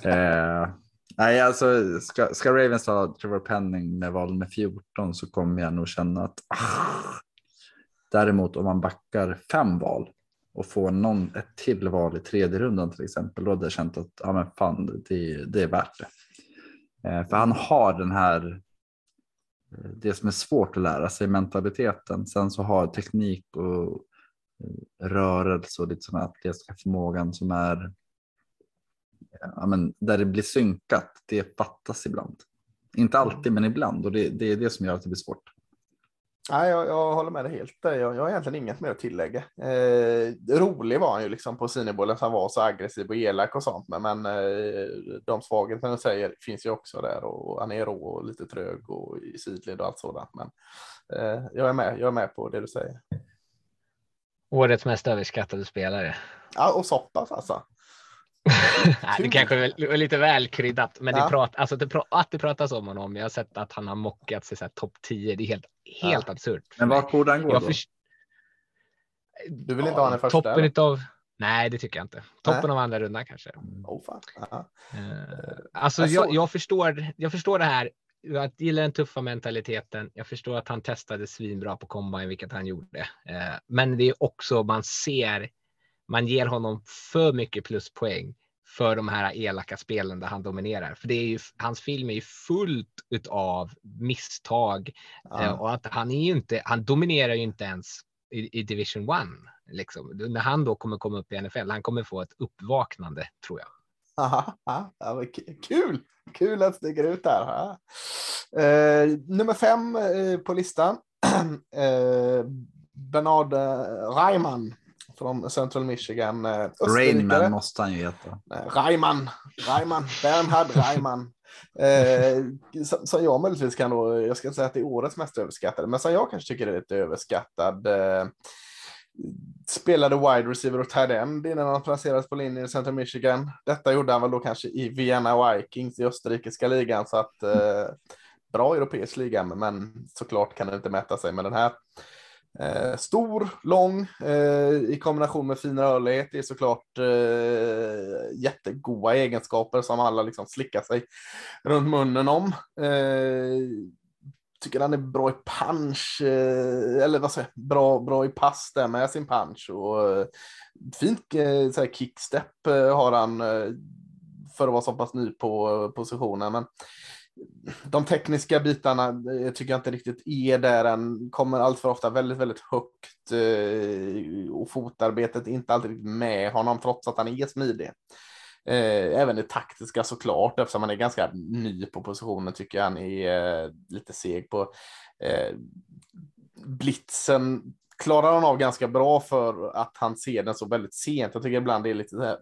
<laughs> eh, nej, alltså ska, ska Ravens ha Trevor Penning med val med 14 så kommer jag nog känna att ah. däremot om man backar fem val och får någon, ett till val i tredje rundan till exempel, då hade jag känt att ja, men fan, det, det är värt det. Eh, för han har den här, eh, det som är svårt att lära sig, mentaliteten. Sen så har teknik och eh, rörelse och lite sån här atletiska förmågan som är, ja, men där det blir synkat, det fattas ibland. Inte alltid, men ibland och det, det är det som gör att det blir svårt. Nej, jag, jag håller med dig helt. Jag, jag har egentligen inget mer att tillägga. Eh, rolig var han ju liksom på Cinebollen, han var så aggressiv och elak och sånt. Men, men eh, de svagheterna du säger finns ju också där och han är rå och lite trög och i sidled och allt sådant. Men eh, jag är med. Jag är med på det du säger. Årets mest överskattade spelare. Ja, och så pass alltså. <laughs> Nej, det kanske är lite väl kryddat, men Ja. det prat, alltså det, pra- att det pratas om honom. Jag har sett att han har mockat sig topp 10. Det är helt, helt absurt. för Men vart borde han gå jag då? förs- Du vill inte ha den första, Toppen eller? utav. Nej, det tycker jag inte. Toppen Nej. av andra rundan kanske. Oh, fan. Ja. Eh, alltså, jag jag, jag, förstår, jag förstår det här. Jag gillar den tuffa mentaliteten. Jag förstår att han testade svinbra på combine, vilket han gjorde. Eh, men det är också man ser. Man ger honom för mycket pluspoäng för de här elaka spelen där han dominerar. För det är ju, hans film är ju fullt utav misstag Ja. Eh, och att han är ju inte, han dominerar ju inte ens i, i division 1. Liksom. När han då kommer komma upp i NFL, han kommer få ett uppvaknande tror jag. Aha, k- kul! Kul att det stiger ut där. Eh, nummer fem eh, på listan. <clears throat> eh, Bernard Reimann från Central Michigan. Eh. Rainman måste han ju heta. Reimann, Reimann, Bernhard Reimann. Eh, som, som jag möjligtvis kan då, jag ska inte säga att det är årets mest överskattade, men som jag kanske tycker är lite överskattad. Eh, spelade wide receiver och tight end innan han placerades på linjen i Central Michigan. Detta gjorde han väl då kanske i Vienna Vikings i österrikiska ligan, så att eh, bra europeisk liga, men såklart kan det inte mäta sig med den här. Eh, stor, lång eh, i kombination med fin rörlighet. Det är såklart eh, jättegoda egenskaper som alla liksom slickar sig runt munnen om. Eh, tycker han är bra i punch, eh, eller vad säger jag, bra, bra i pass där med sin punch. Och, eh, fint eh, kickstep eh, har han eh, för att vara så pass ny på eh, positionen. Men de tekniska bitarna eh, tycker jag inte riktigt är där än. Kommer allt för ofta väldigt, väldigt högt eh, och fotarbetet är inte alltid med honom trots att han är smidig. Eh, även det taktiska såklart eftersom han är ganska ny på positionen tycker jag han är lite seg på. Blitzen klarar han av ganska bra för att han ser den så väldigt sent. Jag tycker ibland det är lite så här,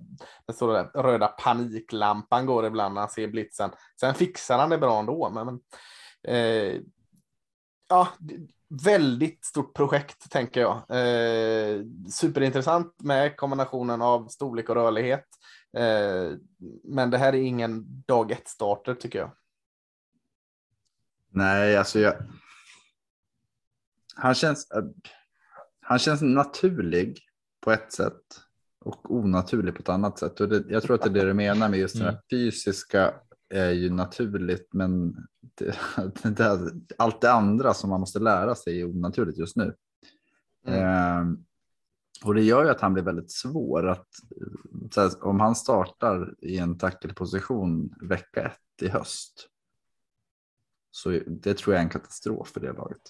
den där röda paniklampan går ibland när han ser blitzen. Sen fixar han det bra ändå. Men, men, eh, ja, väldigt stort projekt tänker jag. Eh, superintressant med kombinationen av storlek och rörlighet. Eh, men det här är ingen dag ett starter tycker jag. Nej, alltså jag. Han känns eh, Han känns naturlig på ett sätt och onaturlig på ett annat sätt. Och det, jag tror att det är det du menar med just det här fysiska är ju naturligt, men det, <laughs> det, allt det andra som man måste lära sig är onaturligt just nu. Ehm, och det gör ju att han blir väldigt svår att här, om han startar i en tackelposition vecka ett i höst. Så det tror jag är en katastrof för det laget.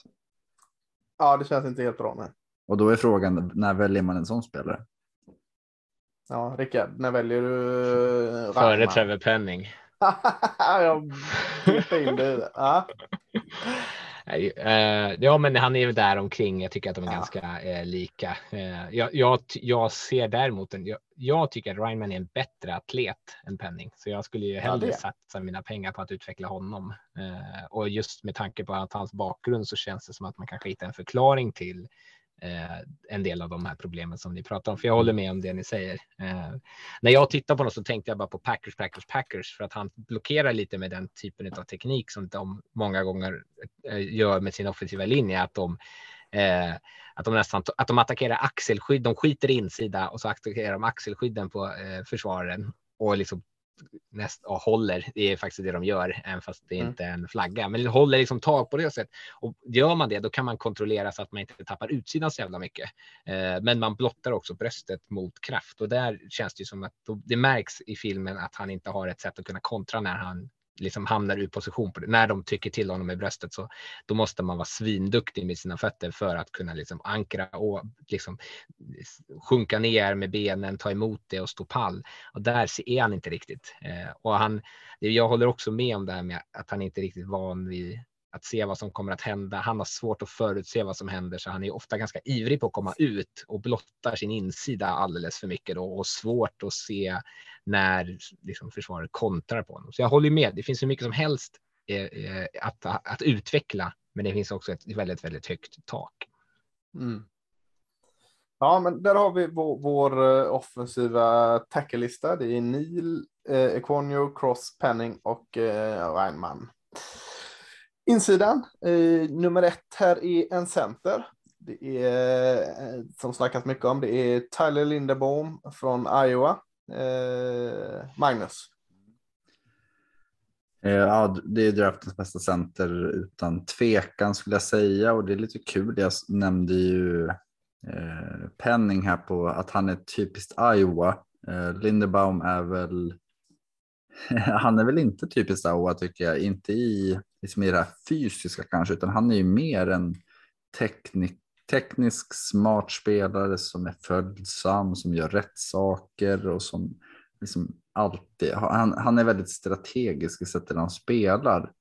Ja, det känns inte helt bra. Nej. Och då är frågan när väljer man en sån spelare? Ja, Rickard, när väljer du? eh, Före? Trevor Penning. <laughs> jag in det. Ja. Nej, eh, ja, men han är ju där omkring. Jag tycker att de är Ja. ganska eh, lika. Eh, jag, jag, jag ser däremot en, jag, jag tycker att Ryman är en bättre atlet än Penning, så jag skulle ju hellre det. satsa mina pengar på att utveckla honom. Eh, och just med tanke på att hans bakgrund så känns det som att man kanske hittar en förklaring till en del av de här problemen som ni pratar om. För jag håller med om det ni säger. Eh, när jag tittar på något så tänkte jag bara på Packers, Packers, Packers för att han blockerar lite med den typen av teknik som de många gånger eh, gör med sin offensiva linje. Att de, eh, att de nästan att de attackerar axelskydd. De skiter i insida och så attackerar de axelskydden på eh, försvararen och liksom näst, och håller. Det är faktiskt det de gör, även fast det Mm. inte är en flagga. Men håller liksom tag på det sättet. Och gör man det, då kan man kontrollera så att man inte tappar utsidan så jävla mycket. Eh, men man blottar också bröstet mot kraft och där känns det ju som att det märks i filmen att han inte har ett sätt att kunna kontra när han liksom hamnar ur position på det. När de trycker till honom i bröstet så då måste man vara svinduktig med sina fötter för att kunna liksom ankra och liksom sjunka ner med benen, ta emot det och stå pall. Och där är han inte riktigt. Eh, och han, jag håller också med om det här med att han inte är riktigt van vid att se vad som kommer att hända. Han har svårt att förutse vad som händer, så han är ofta ganska ivrig på att komma ut och blottar sin insida alldeles för mycket då, och svårt att se när liksom, försvaret kontrar på honom. Så jag håller med. Det finns hur mycket som helst eh, eh, att, att utveckla, men det finns också ett väldigt, väldigt högt tak. Mm. Ja, men där har vi vår, vår eh, offensiva tackelista. Det är Neil, eh, Equonio, Cross, Penning och eh, Reinman. Insidan, eh, nummer ett här är en center. Det är, eh, som snackas mycket om, det är Tyler Linderbaum från Iowa. Eh, Magnus. Eh, ja, det är draftens bästa center utan tvekan skulle jag säga och det är lite kul. Jag nämnde ju eh, Penning här på att han är typiskt Iowa. Eh, Linderbaum är väl, <laughs> han är väl inte typiskt Iowa tycker jag, inte i, liksom i det här fysiska kanske, utan han är ju mer en teknik, teknisk smart spelare som är följsam, som gör rätt saker och som liksom alltid, han, han är väldigt strategisk i sättet han spelar.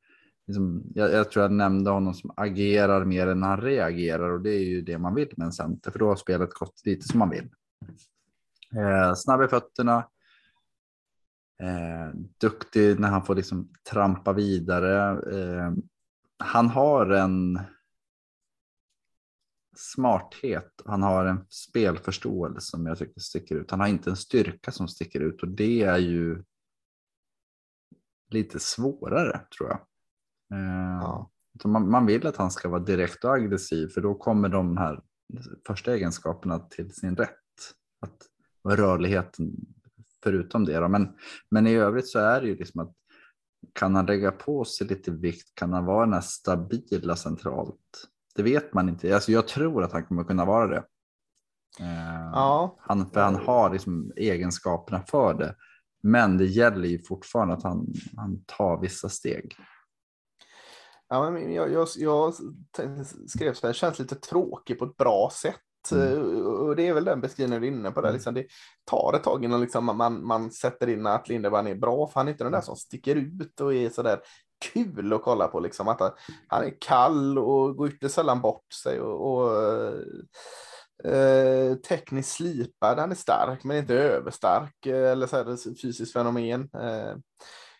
Liksom, jag, jag tror jag nämnde honom som agerar mer än han reagerar och det är ju det man vill med en center för då har spelet gått lite som man vill. Eh, snabb i fötterna. Eh, duktig när han får liksom trampa vidare. Eh, han har en smarthet. Han har en spelförståelse som jag tycker sticker ut. Han har inte en styrka som sticker ut och det är ju lite svårare tror jag. Eh, Ja. man, man vill att han ska vara direkt och aggressiv för då kommer de här första egenskaperna till sin rätt. Att rörligheten förutom det. Då. Men, men i övrigt så är det ju liksom att kan han lägga på sig lite vikt? Kan han vara den här stabila centralt? Det vet man inte. Alltså jag tror att han kommer kunna vara det. Eh, Ja. han, för han har liksom egenskaperna för det. Men det gäller ju fortfarande att han, han tar vissa steg. Ja, men jag, jag, jag skrev så här, känns lite tråkig på ett bra sätt. Mm. Eh, Och det är väl den beskrivningen du är inne på. Där. Mm. Liksom det tar ett tag innan liksom man, man sätter in att Lindemann är bra, för han är inte den där som sticker ut och är så där kul att kolla på. Liksom. Att han- han är kall och går ytterst sällan bort sig. Och, och eh, tekniskt slipad, han är stark men inte överstark eh, eller så här, fysiskt fenomen. Eh,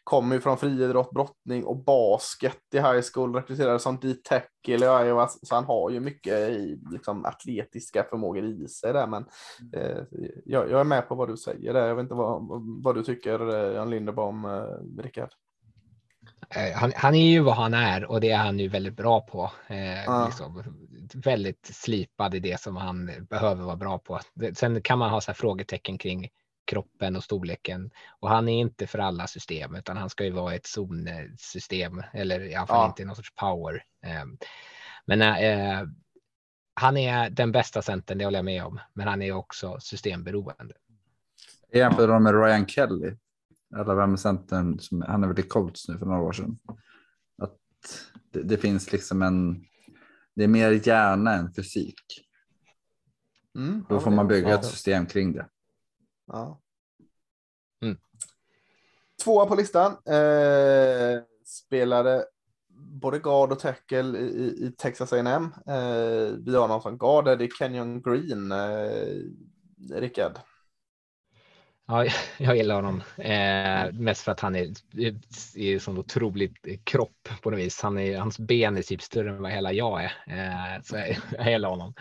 kommer ju från friidrott, brottning och basket i high school, rekryterades som D-tackle i Iowa, så han har ju mycket i liksom, atletiska förmågor i sig där, men eh, jag, jag är med på vad du säger där. Jag vet inte vad, vad du tycker, eh, Jan Linderbaum, eh, Rickard. Eh, han, han, är ju vad han är och det är han ju väldigt bra på. Eh, ja. liksom, väldigt slipad i det som han behöver vara bra på. Sen kan man ha så här frågetecken kring kroppen och storleken och han är inte för alla system utan han ska ju vara ett zonsystem eller i alla fall Ja. inte någon sorts power. Eh, men eh, han är den bästa centern, det håller jag med om, men han är också systemberoende. Jämför dem med Ryan Kelly. Eller vem är centern? Som, han är väl i Colts nu för några år sedan. Att det, det finns liksom en. Det är mer hjärna än fysik. Mm, Då får man bygga ett system kring det. Ja. Mm. Tvåa på listan. Eh, spelade både guard och tackle i, i Texas A&M. Eh, vi har någon som guard, det är Kenyon Green. Eh, Rickard. Ja, <laughs> jag gillar honom eh, mest för att han är, i sån otroligt kropp på något vis. Han är, hans ben är typ större än vad hela jag är. Eh, så jag, <laughs> jag gillar honom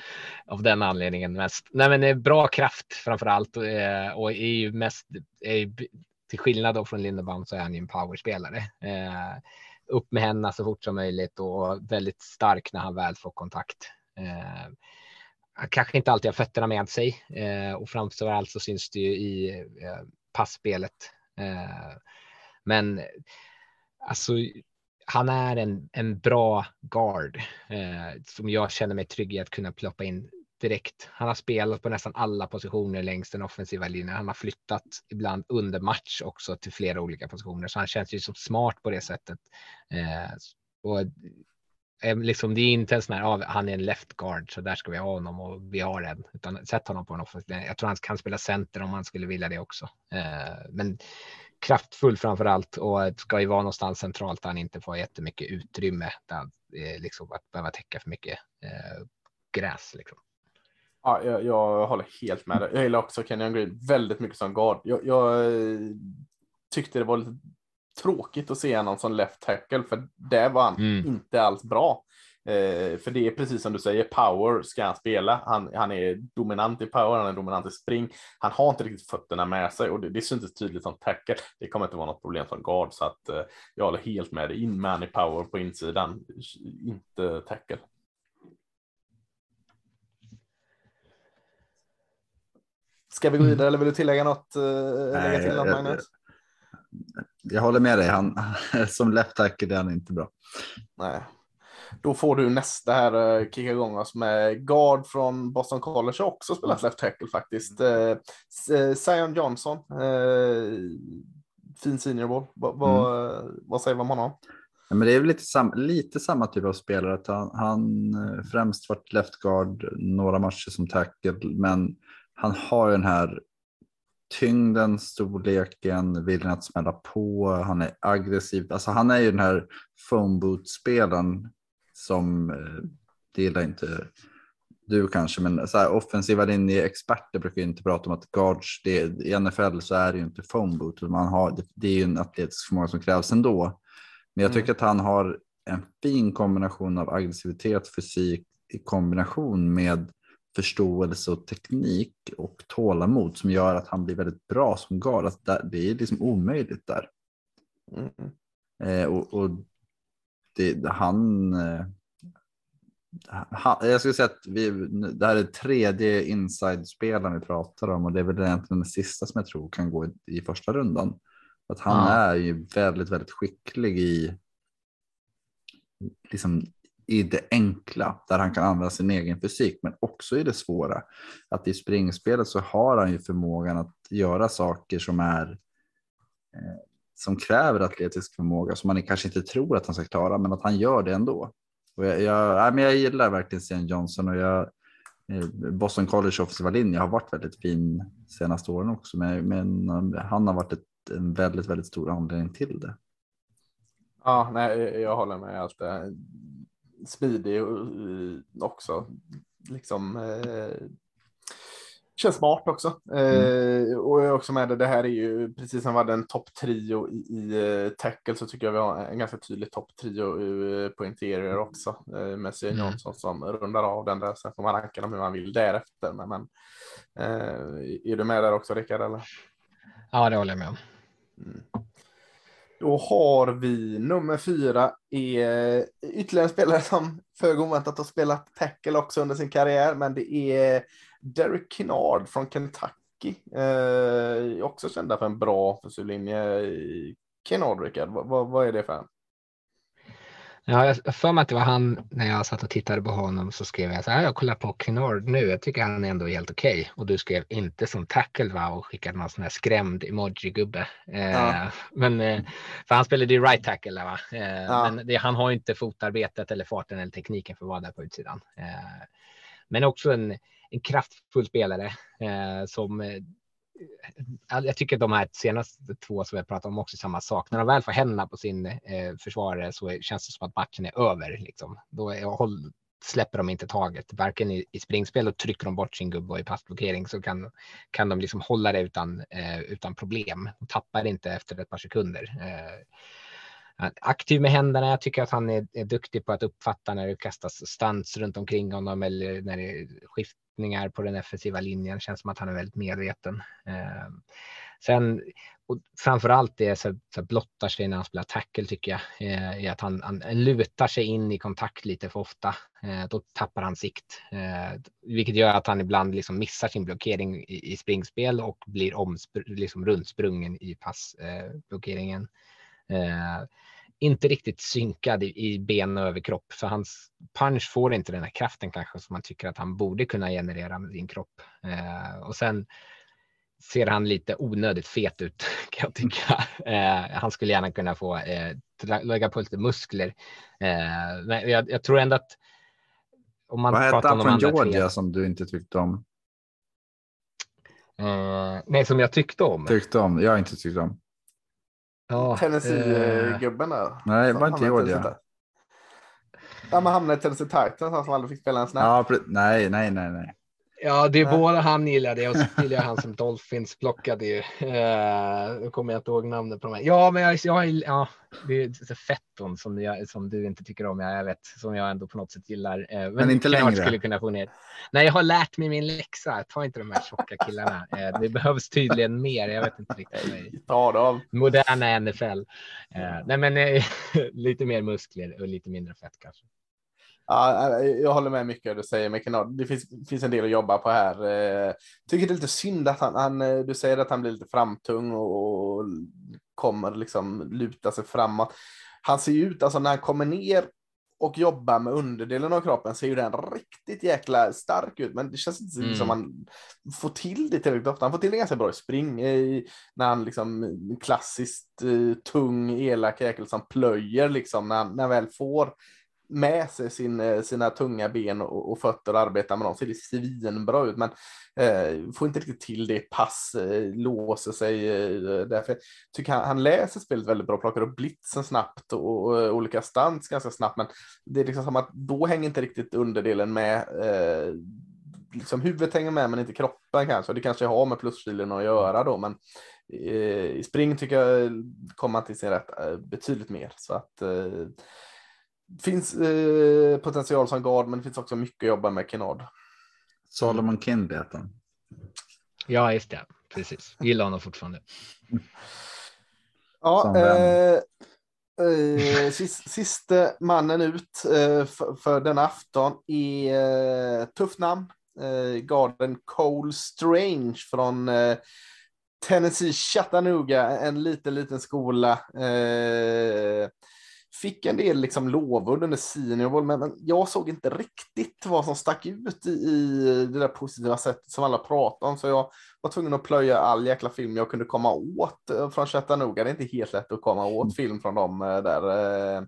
av den anledningen mest. Nej, men det är bra kraft framför allt eh, och är ju mest är, till skillnad då från Lindebaum så är han ju en powerspelare. Eh, upp med händerna så fort som möjligt och väldigt stark när han väl får kontakt. Eh, han kanske inte alltid har fötterna med sig eh, och framför allt så syns det ju i eh, passspelet. Eh, men alltså, han är en, en bra guard eh, som jag känner mig trygg i att kunna ploppa in direkt. Han har spelat på nästan alla positioner längs den offensiva linjen. Han har flyttat ibland under match också till flera olika positioner, så han känns ju som smart på det sättet. Eh, och Ehm, liksom, det är inte en sån här, ah, han är en left guard, så där ska vi ha honom och vi har en, utan sätt honom på en offensiv. Jag tror han kan spela center om han skulle vilja det också. Eh, men kraftfull framför allt och ska ju vara någonstans centralt där han inte får jättemycket utrymme där, eh, liksom att behöva täcka för mycket eh, gräs. Liksom. Ja, jag, jag håller helt med dig. Jag gillar också Kenyon Green väldigt mycket som guard. Jag, jag eh, tyckte det var lite tråkigt att se honom som left tackle, för där var han Mm. inte alls bra. Eh, för det är precis som du säger, power ska han spela. Han, han är dominant i power, han är dominant i spring. Han har inte riktigt fötterna med sig och det, det syntes tydligt som tackle. Det kommer inte vara något problem som guard, så att eh, jag håller helt med dig. In man i power på insidan, inte tackle. Ska vi gå vidare eller vill du tillägga något? eh, lägga Nej, till något Magnus? Jag håller med dig. Han, <laughs> som left tackle är han inte bra. Nej. Då får du nästa här, eh, kicka igång oss med guard från Boston College, har också spelat left tackle faktiskt. Eh, S- eh, Zion Johnson, eh, fin senior ball. Va, va, Vad säger vi om honom? Ja, men det är väl lite, sam, lite samma typ av spelare. Att han, han eh, främst varit left guard några matcher som tackle, men han har ju den här tyngden, storleken, viljan att smälla på. Han är aggressiv. Alltså han är ju den här phone boot spelaren som eh, det gillar inte du kanske, men så här, offensiva linjeexperter brukar inte prata om att guards, det, i NFL så är det ju inte phone boot, utan man har, det, det är ju en atletisk förmåga som krävs ändå. Men jag tycker att han har en fin kombination av aggressivitet, fysik i kombination med förståelse och teknik och tålamod som gör att han blir väldigt bra som guard. Där- det är liksom omöjligt där. Mm. Eh, och, och det, han, eh, han, jag skulle säga att vi, det här är tredje inside-spelaren vi pratar om och det är väl egentligen den sista som jag tror kan gå i, i första rundan. Att han Ja. är ju väldigt, väldigt skicklig i, liksom, i det enkla där han kan använda sin egen fysik, men också i det svåra. Att i springspelet så har han ju förmågan att göra saker som är eh, som kräver atletisk förmåga som man kanske inte tror att han ska klara, men att han gör det ändå. Och jag, jag, men jag gillar verkligen Sten Johnson och jag, eh, Boston College offensiva linje har varit väldigt fin senaste åren också, men, men eh, han har varit ett, en väldigt, väldigt stor anledning till det. Ja, nej, jag håller med allt det. Och, eh, också. Liksom. Eh, känns smart också. Eh, och jag är också med det. Det här är ju precis som vi hade en topptrio i, i tackle så tycker jag vi har en ganska tydlig topptrio på interior också. Eh, med Sten Mm. Johnson som rundar av den där. Sen får man ranka dem hur man vill därefter. Men, men eh, är du med där också Rickard? Eller? Ja, det håller jag med om. Då har vi nummer fyra, är ytterligare en spelare som föga oväntat har spelat tackle också under sin karriär, men det är Derek Kinnard från Kentucky. Eh, också kända för en bra offensivlinje. Kinnard, Rickard, vad, vad är det för en? Ja, jag för mig att det var han när jag satt och tittade på honom så skrev jag så här. Jag kollar på Kennard nu. Jag tycker han är ändå helt okej okay. och du skrev inte som tackle va och skickade någon sån här skrämd emoji gubbe. Eh, ja. Men eh, för han spelade ju right tackle va. Eh, ja. Men det, han har inte fotarbetet eller farten eller tekniken för att vara där på utsidan. Eh, men också en, en kraftfull spelare som jag tycker de här senaste två som jag pratat om också är samma sak. När de väl får händerna på sin eh, försvarare så känns det som att matchen är över. Liksom. Då är, håll, släpper de inte taget, varken i, i springspel och trycker de bort sin gubbe och i passblockering så kan, kan de liksom hålla det utan, eh, utan problem. De tappar inte efter ett par sekunder. Eh, aktiv med händerna. Jag tycker att han är, är, duktig på att uppfatta när det kastas stans runt omkring honom eller när det är skiftningar på den effektiva linjen. Det Känns som att han är väldigt medveten. Eh, sen och framför allt det så, så blottar sig när han spelar tackle tycker jag eh, är att han, han lutar sig in i kontakt lite för ofta. Eh, då tappar han sikt, eh, vilket gör att han ibland liksom missar sin blockering i, i springspel och blir omspr liksom rundsprungen i passblockeringen. Eh, inte riktigt synkad i, ben och överkropp, så hans punch får inte den här kraften kanske som man tycker att han borde kunna generera med sin kropp. Eh, och sen ser han lite onödigt fet ut <laughs> kan jag tycka. Eh, han skulle gärna kunna få eh, lägga på lite muskler. Eh, men jag, jag, tror ändå att om man Vad hette han från Georgia tre... som du inte tyckte om? Eh, nej, som jag tyckte om. Tyckte om. Jag har inte tyckt om. Ja, Tennessee-gubben där. Nej, det var inte Georgia. Ja, man hamnade i Tennessee Titans, han som aldrig fick spela en snap. Ja, nej, nej, nej, nej. Ja, det är Nej. både han gillade och så <laughs> gillade han som Dolphins plockade ju. Uh, nu kommer jag inte ihåg namnet på de här. Ja, men jag, jag ja, det är Fetton som, jag, som du inte tycker om. Jag vet, som jag ändå på något sätt gillar. Uh, men, men inte längre. Skulle kunna få ner. Nej, jag har lärt mig min läxa. Ta inte de här tjocka killarna. Uh, det behövs tydligen mer. Jag vet inte riktigt. Ta dem. Moderna NFL. nej, men <laughs> lite mer muskler och lite mindre fett kanske. Ja, jag håller med mycket du säger Kennard. Det finns, finns en del att jobba på här. Eh, tycker det är lite synd att han, han, eh, du säger att han blir lite framtung och kommer liksom luta sig framåt. Han ser ju ut, alltså när han kommer ner och jobbar med underdelen av kroppen ser ju den riktigt jäkla stark ut. Men det känns inte mm. som han får till det tillräckligt ofta. Han får till det ganska bra i spring. I, när han liksom klassiskt tung, elak jäkel som plöjer liksom. När, när han väl får med sig sin, eh, sina tunga ben och, och fötter och arbetar med dem ser det svinbra ut. Men eh, får inte riktigt till det pass, eh, låser sig. Eh, därför tycker han, han läser spelet väldigt bra, plockar upp blitzen snabbt och, och olika stans ganska snabbt. Men det är liksom som att då hänger inte riktigt underdelen med. Eh, liksom huvudet hänger med men inte kroppen kanske. Det kanske har med plusfilen att göra då. Men eh, i spring tycker jag kommer han till sin rätt eh, betydligt mer. Så att eh, finns eh, potential som guard, men det finns också mycket att jobba med Kennard. Solomon heter han. Ja, just det. Precis. Gillar honom fortfarande. Ja, eh, eh, sist, sista mannen ut eh, för, för denna afton är eh, tufft namn. Eh, garden Cole Strange från eh, Tennessee Chattanooga, en liten, liten skola. Eh, fick en del liksom lovord under senior men, men jag såg inte riktigt vad som stack ut i, i det där positiva sättet som alla pratar om. Så jag var tvungen att plöja all jäkla film jag kunde komma åt eh, från Chattanooga. Det är inte helt lätt att komma åt mm. film från dem eh, där.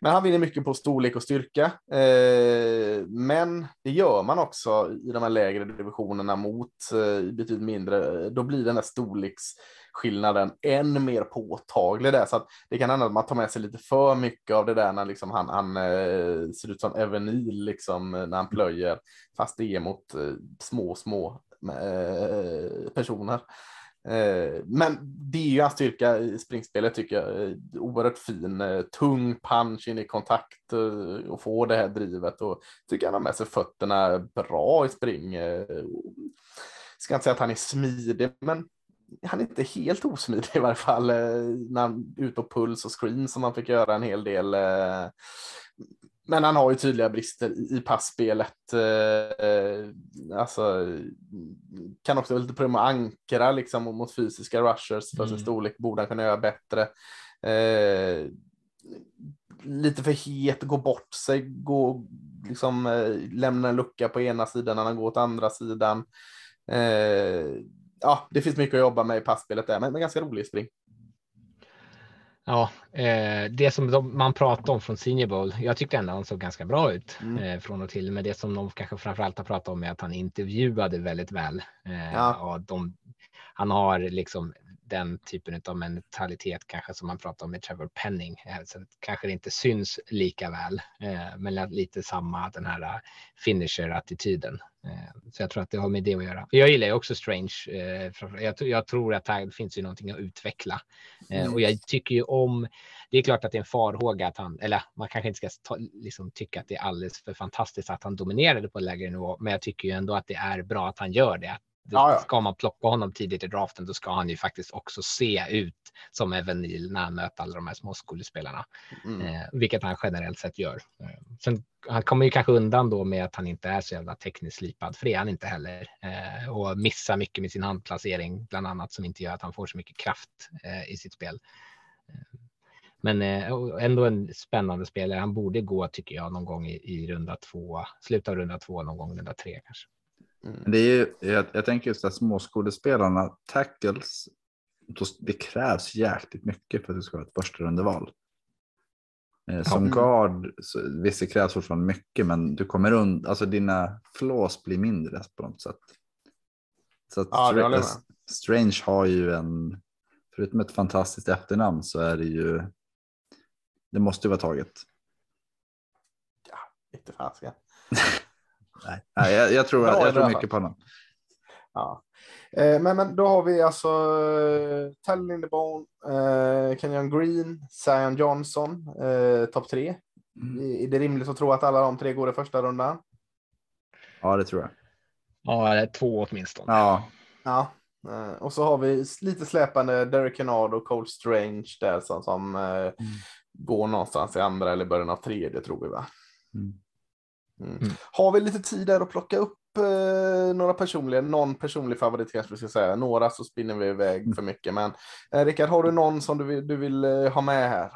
Men han vinner mycket på storlek och styrka. Eh, men det gör man också i de här lägre divisionerna mot eh, betydligt mindre. Då blir den där storleksskillnaden än mer påtaglig där. Så att det kan hända att man tar med sig lite för mycket av det där när liksom han, han eh, ser ut som Evenil liksom när han plöjer, fast det är mot små, små personer. Eh, men det är ju hans styrka i springspelet tycker jag. Eh, oerhört fin, eh, tung punch in i kontakt och få det här drivet och tycker han har med sig fötterna bra i spring. Ska inte säga att han är smidig, men han är inte helt osmidig i varje fall när han är ute på puls och screen som han fick göra en hel del. Eh, men han har ju tydliga brister i, i passspelet. Eh, alltså, kan också vara lite problem att ankra liksom mot fysiska rushers för sin Mm. storlek. Borde han kunna göra bättre. Eh, lite för het, gå bort sig, gå, liksom, eh, lämna en lucka på ena sidan när han går åt andra sidan. Eh, ja, det finns mycket att jobba med i passspelet där, men, men ganska rolig spring. Ja, eh, det som de, man pratade om från Senior Bowl, jag tyckte ändå han såg ganska bra ut Mm. eh, från och till, men det som de kanske framförallt har pratat om är att han intervjuade väldigt väl. Eh, Ja. och de, han har liksom den typen av mentalitet kanske som man pratar om med Trevor Penning, eh, att kanske det inte syns lika väl, eh, men lite samma den här eh, finisher-attityden. Så jag tror att det har med det att göra. Jag gillar ju också Strange. Jag, tror- att här finns ju någonting att utveckla. Och jag tycker ju om, det är klart att det är en farhåga att han, eller man kanske inte ska ta, liksom, tycka att det är alldeles för fantastiskt att han dominerade på lägre nivå, men jag tycker ju ändå att det är bra att han gör det. Att det Ja, ja. Ska man plocka honom tidigt i draften, då ska han ju faktiskt också se ut som Evan Neal när han möter alla de här småskolespelarna, Mm. eh, vilket han generellt sett gör. Eh, sen han kommer ju kanske undan då med att han inte är så jävla tekniskt slipad, för det är han inte heller. Eh, och missar mycket med sin handplacering, bland annat, som inte gör att han får så mycket kraft eh, i sitt spel. Eh, Men eh, ändå en spännande spelare. Han borde gå, tycker jag, någon gång i, i runda två, slutet av runda två, någon gång runda tre kanske. Men Det är ju, jag, jag tänker just att småskolespelarna, tackles, det krävs jäkligt mycket för att det ska vara ett första rundeval. Eh, Som Mm. guard, så, visst det krävs fortfarande mycket, men du kommer undan, alltså dina flås blir mindre på något sätt. Så att Ja. Strange har ju en, förutom ett fantastiskt efternamn så är det ju, det måste ju vara taget. Inte fasiken. <laughs> Nej, Nej jag, jag tror, i jag tror mycket på honom. Ja. Eh, men, men då har vi alltså uh, Tell Lindebone, uh, Kenyon Green, Zion Johnson, eh, topp tre. Är det rimligt att tro att alla de tre går i första rundan? Ja, det tror jag. Ja, det är två åtminstone. Ja, Ja. Eh, och så har vi lite släpande Derek Kennard och Cole Strange där som, som eh, går någonstans i andra eller början av tredje tror vi va? Mm. Mm. Mm. Har vi lite tid där att plocka upp eh, några personliga, någon personlig favorit kanske vi ska säga. Några så spinner vi iväg för mycket. Men eh, Rickard, har du någon som du vill, du vill eh, ha med här?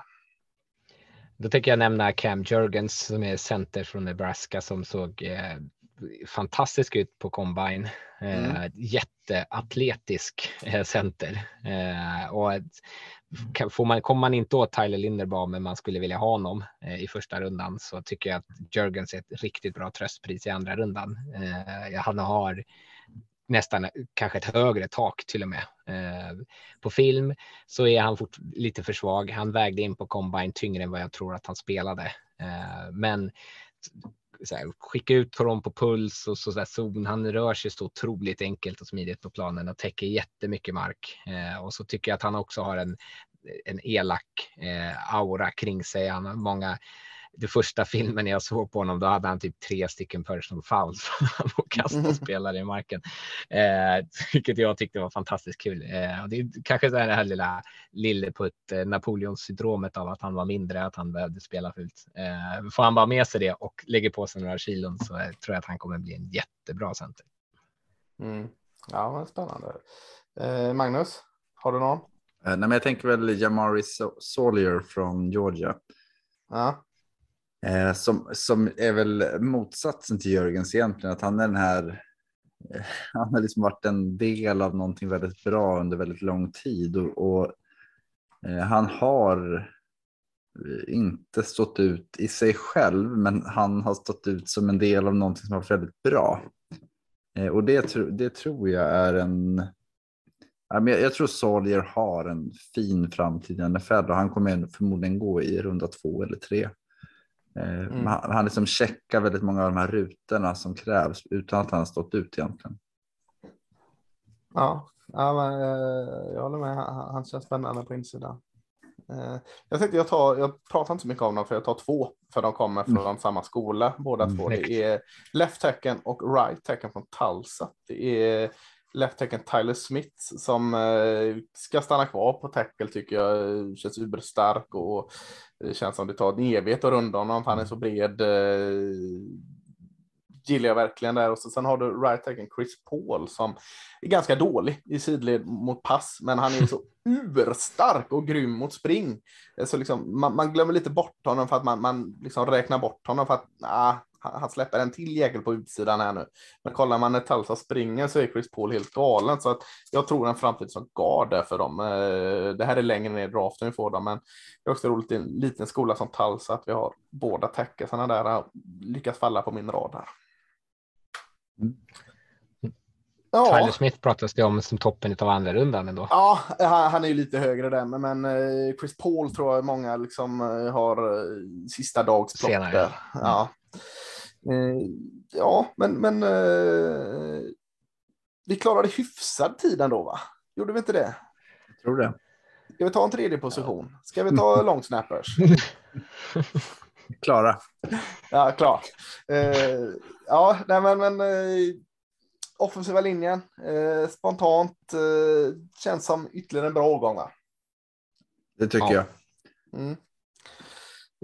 Då tänker jag nämna Cam Jurgens som är center från Nebraska som såg eh, fantastisk ut på combine. Eh, Jätteatletisk eh, center. Eh, och kan, får man, kommer man inte åt Tyler Linderbaum men man skulle vilja ha honom eh, i första rundan så tycker jag att Jurgens är ett riktigt bra tröstpris i andra rundan. Eh, han har nästan kanske ett högre tak till och med. Eh, på film så är han fort, lite för svag. Han vägde in på combine tyngre än vad jag tror att han spelade. Eh, men här, skicka ut honom på puls och så där zon. Han rör sig så otroligt enkelt och smidigt på planen och täcker jättemycket mark. Eh, och så tycker jag att han också har en, en elak eh, aura kring sig. Han har många det första filmen jag såg på honom, då hade han typ tre stycken personal fouls. <laughs> Han var kasta spelare i marken. Eh, vilket jag tyckte var fantastiskt kul. Eh, och det är kanske det här lilla lilleputt eh, Napoleon-syndromet av att han var mindre, att han behövde spela fult. Eh, får han bara med sig det och lägger på sig några kilon så eh, tror jag att han kommer bli en jättebra center. Mm. Ja, men spännande. Eh, Magnus, har du någon? Eh, Nej, men jag tänker väl Jamari Sawyer från Georgia. Ja. Eh, som, som är väl motsatsen till Jörgens egentligen. Att han är den här. Eh, han har liksom varit en del av någonting väldigt bra under väldigt lång tid och, och eh, han har inte stått ut i sig själv, men han har stått ut som en del av någonting som har varit väldigt bra. Eh, och det, tro- det tror jag är en. Jag, tror Solier har en fin framtid i NFL och han kommer förmodligen gå i runda två eller tre. Eh, men Han, liksom checkar väldigt många av de här rutorna som krävs utan att han har stått ut egentligen. Ja, ja men, eh, jag håller med. Han, han känns spännande på insidan. Eh, jag tänkte jag tar, jag pratar inte så mycket om dem för jag tar två för de kommer från samma skola båda två. snyggt. Det är left tacken och right tacken från Tulsa. Det är left tacken Tyler Smith som ska stanna kvar på tackle tycker jag. Känns uberstark och det känns som det tar en evighet att runda honom för han är så bred. Eh, gillar jag verkligen där och så, sen har du right tacken Chris Paul som är ganska dålig i sidled mot pass, men han är så <laughs> urstark och grym mot spring. Så liksom, man, man glömmer lite bort honom för att man, man liksom räknar bort honom för att nah, han släpper en till jäkel på utsidan här nu. Men kollar man när Talsa springer så är Chris Paul helt galen. Så att jag tror en framtid som guard där för dem. Eh, det här är längre ner i draften vi får dem, men det är också roligt i en liten skola som Talsa att vi har båda tackesarna där lyckas falla på min radar. Mm. Ja. Tyler Smith pratas det om som toppen av andra rundan ändå. Ja, han är ju lite högre där, men eh, Chris Paul tror jag många liksom eh, har sista dags plock där. Ja. Eh, ja, men, men eh, vi klarade hyfsad tid ändå, va? Gjorde vi inte det? Jag tror det. Ska vi ta en tredje position? Ska vi ta <laughs> long snappers? <laughs> Klara. Ja, klart. Eh, ja, nej, men, men eh, offensiva linjen, eh, spontant, eh, känns som ytterligare en bra årgång, va? Det tycker ja. jag. Mm.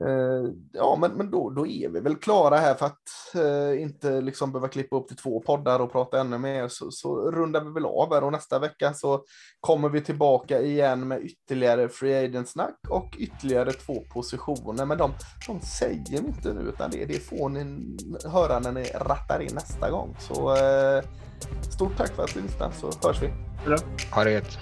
Eh, ja, men, men då, då är vi väl klara här för att eh, inte liksom behöva klippa upp till två poddar och prata ännu mer så, så rundar vi väl av här och nästa vecka så kommer vi tillbaka igen med ytterligare free agent snack och ytterligare två positioner. Men de, de säger vi inte nu utan det, det får ni höra när ni rattar in nästa gång. Så eh, stort tack för att ni lyssnade så hörs vi. Ha det gött.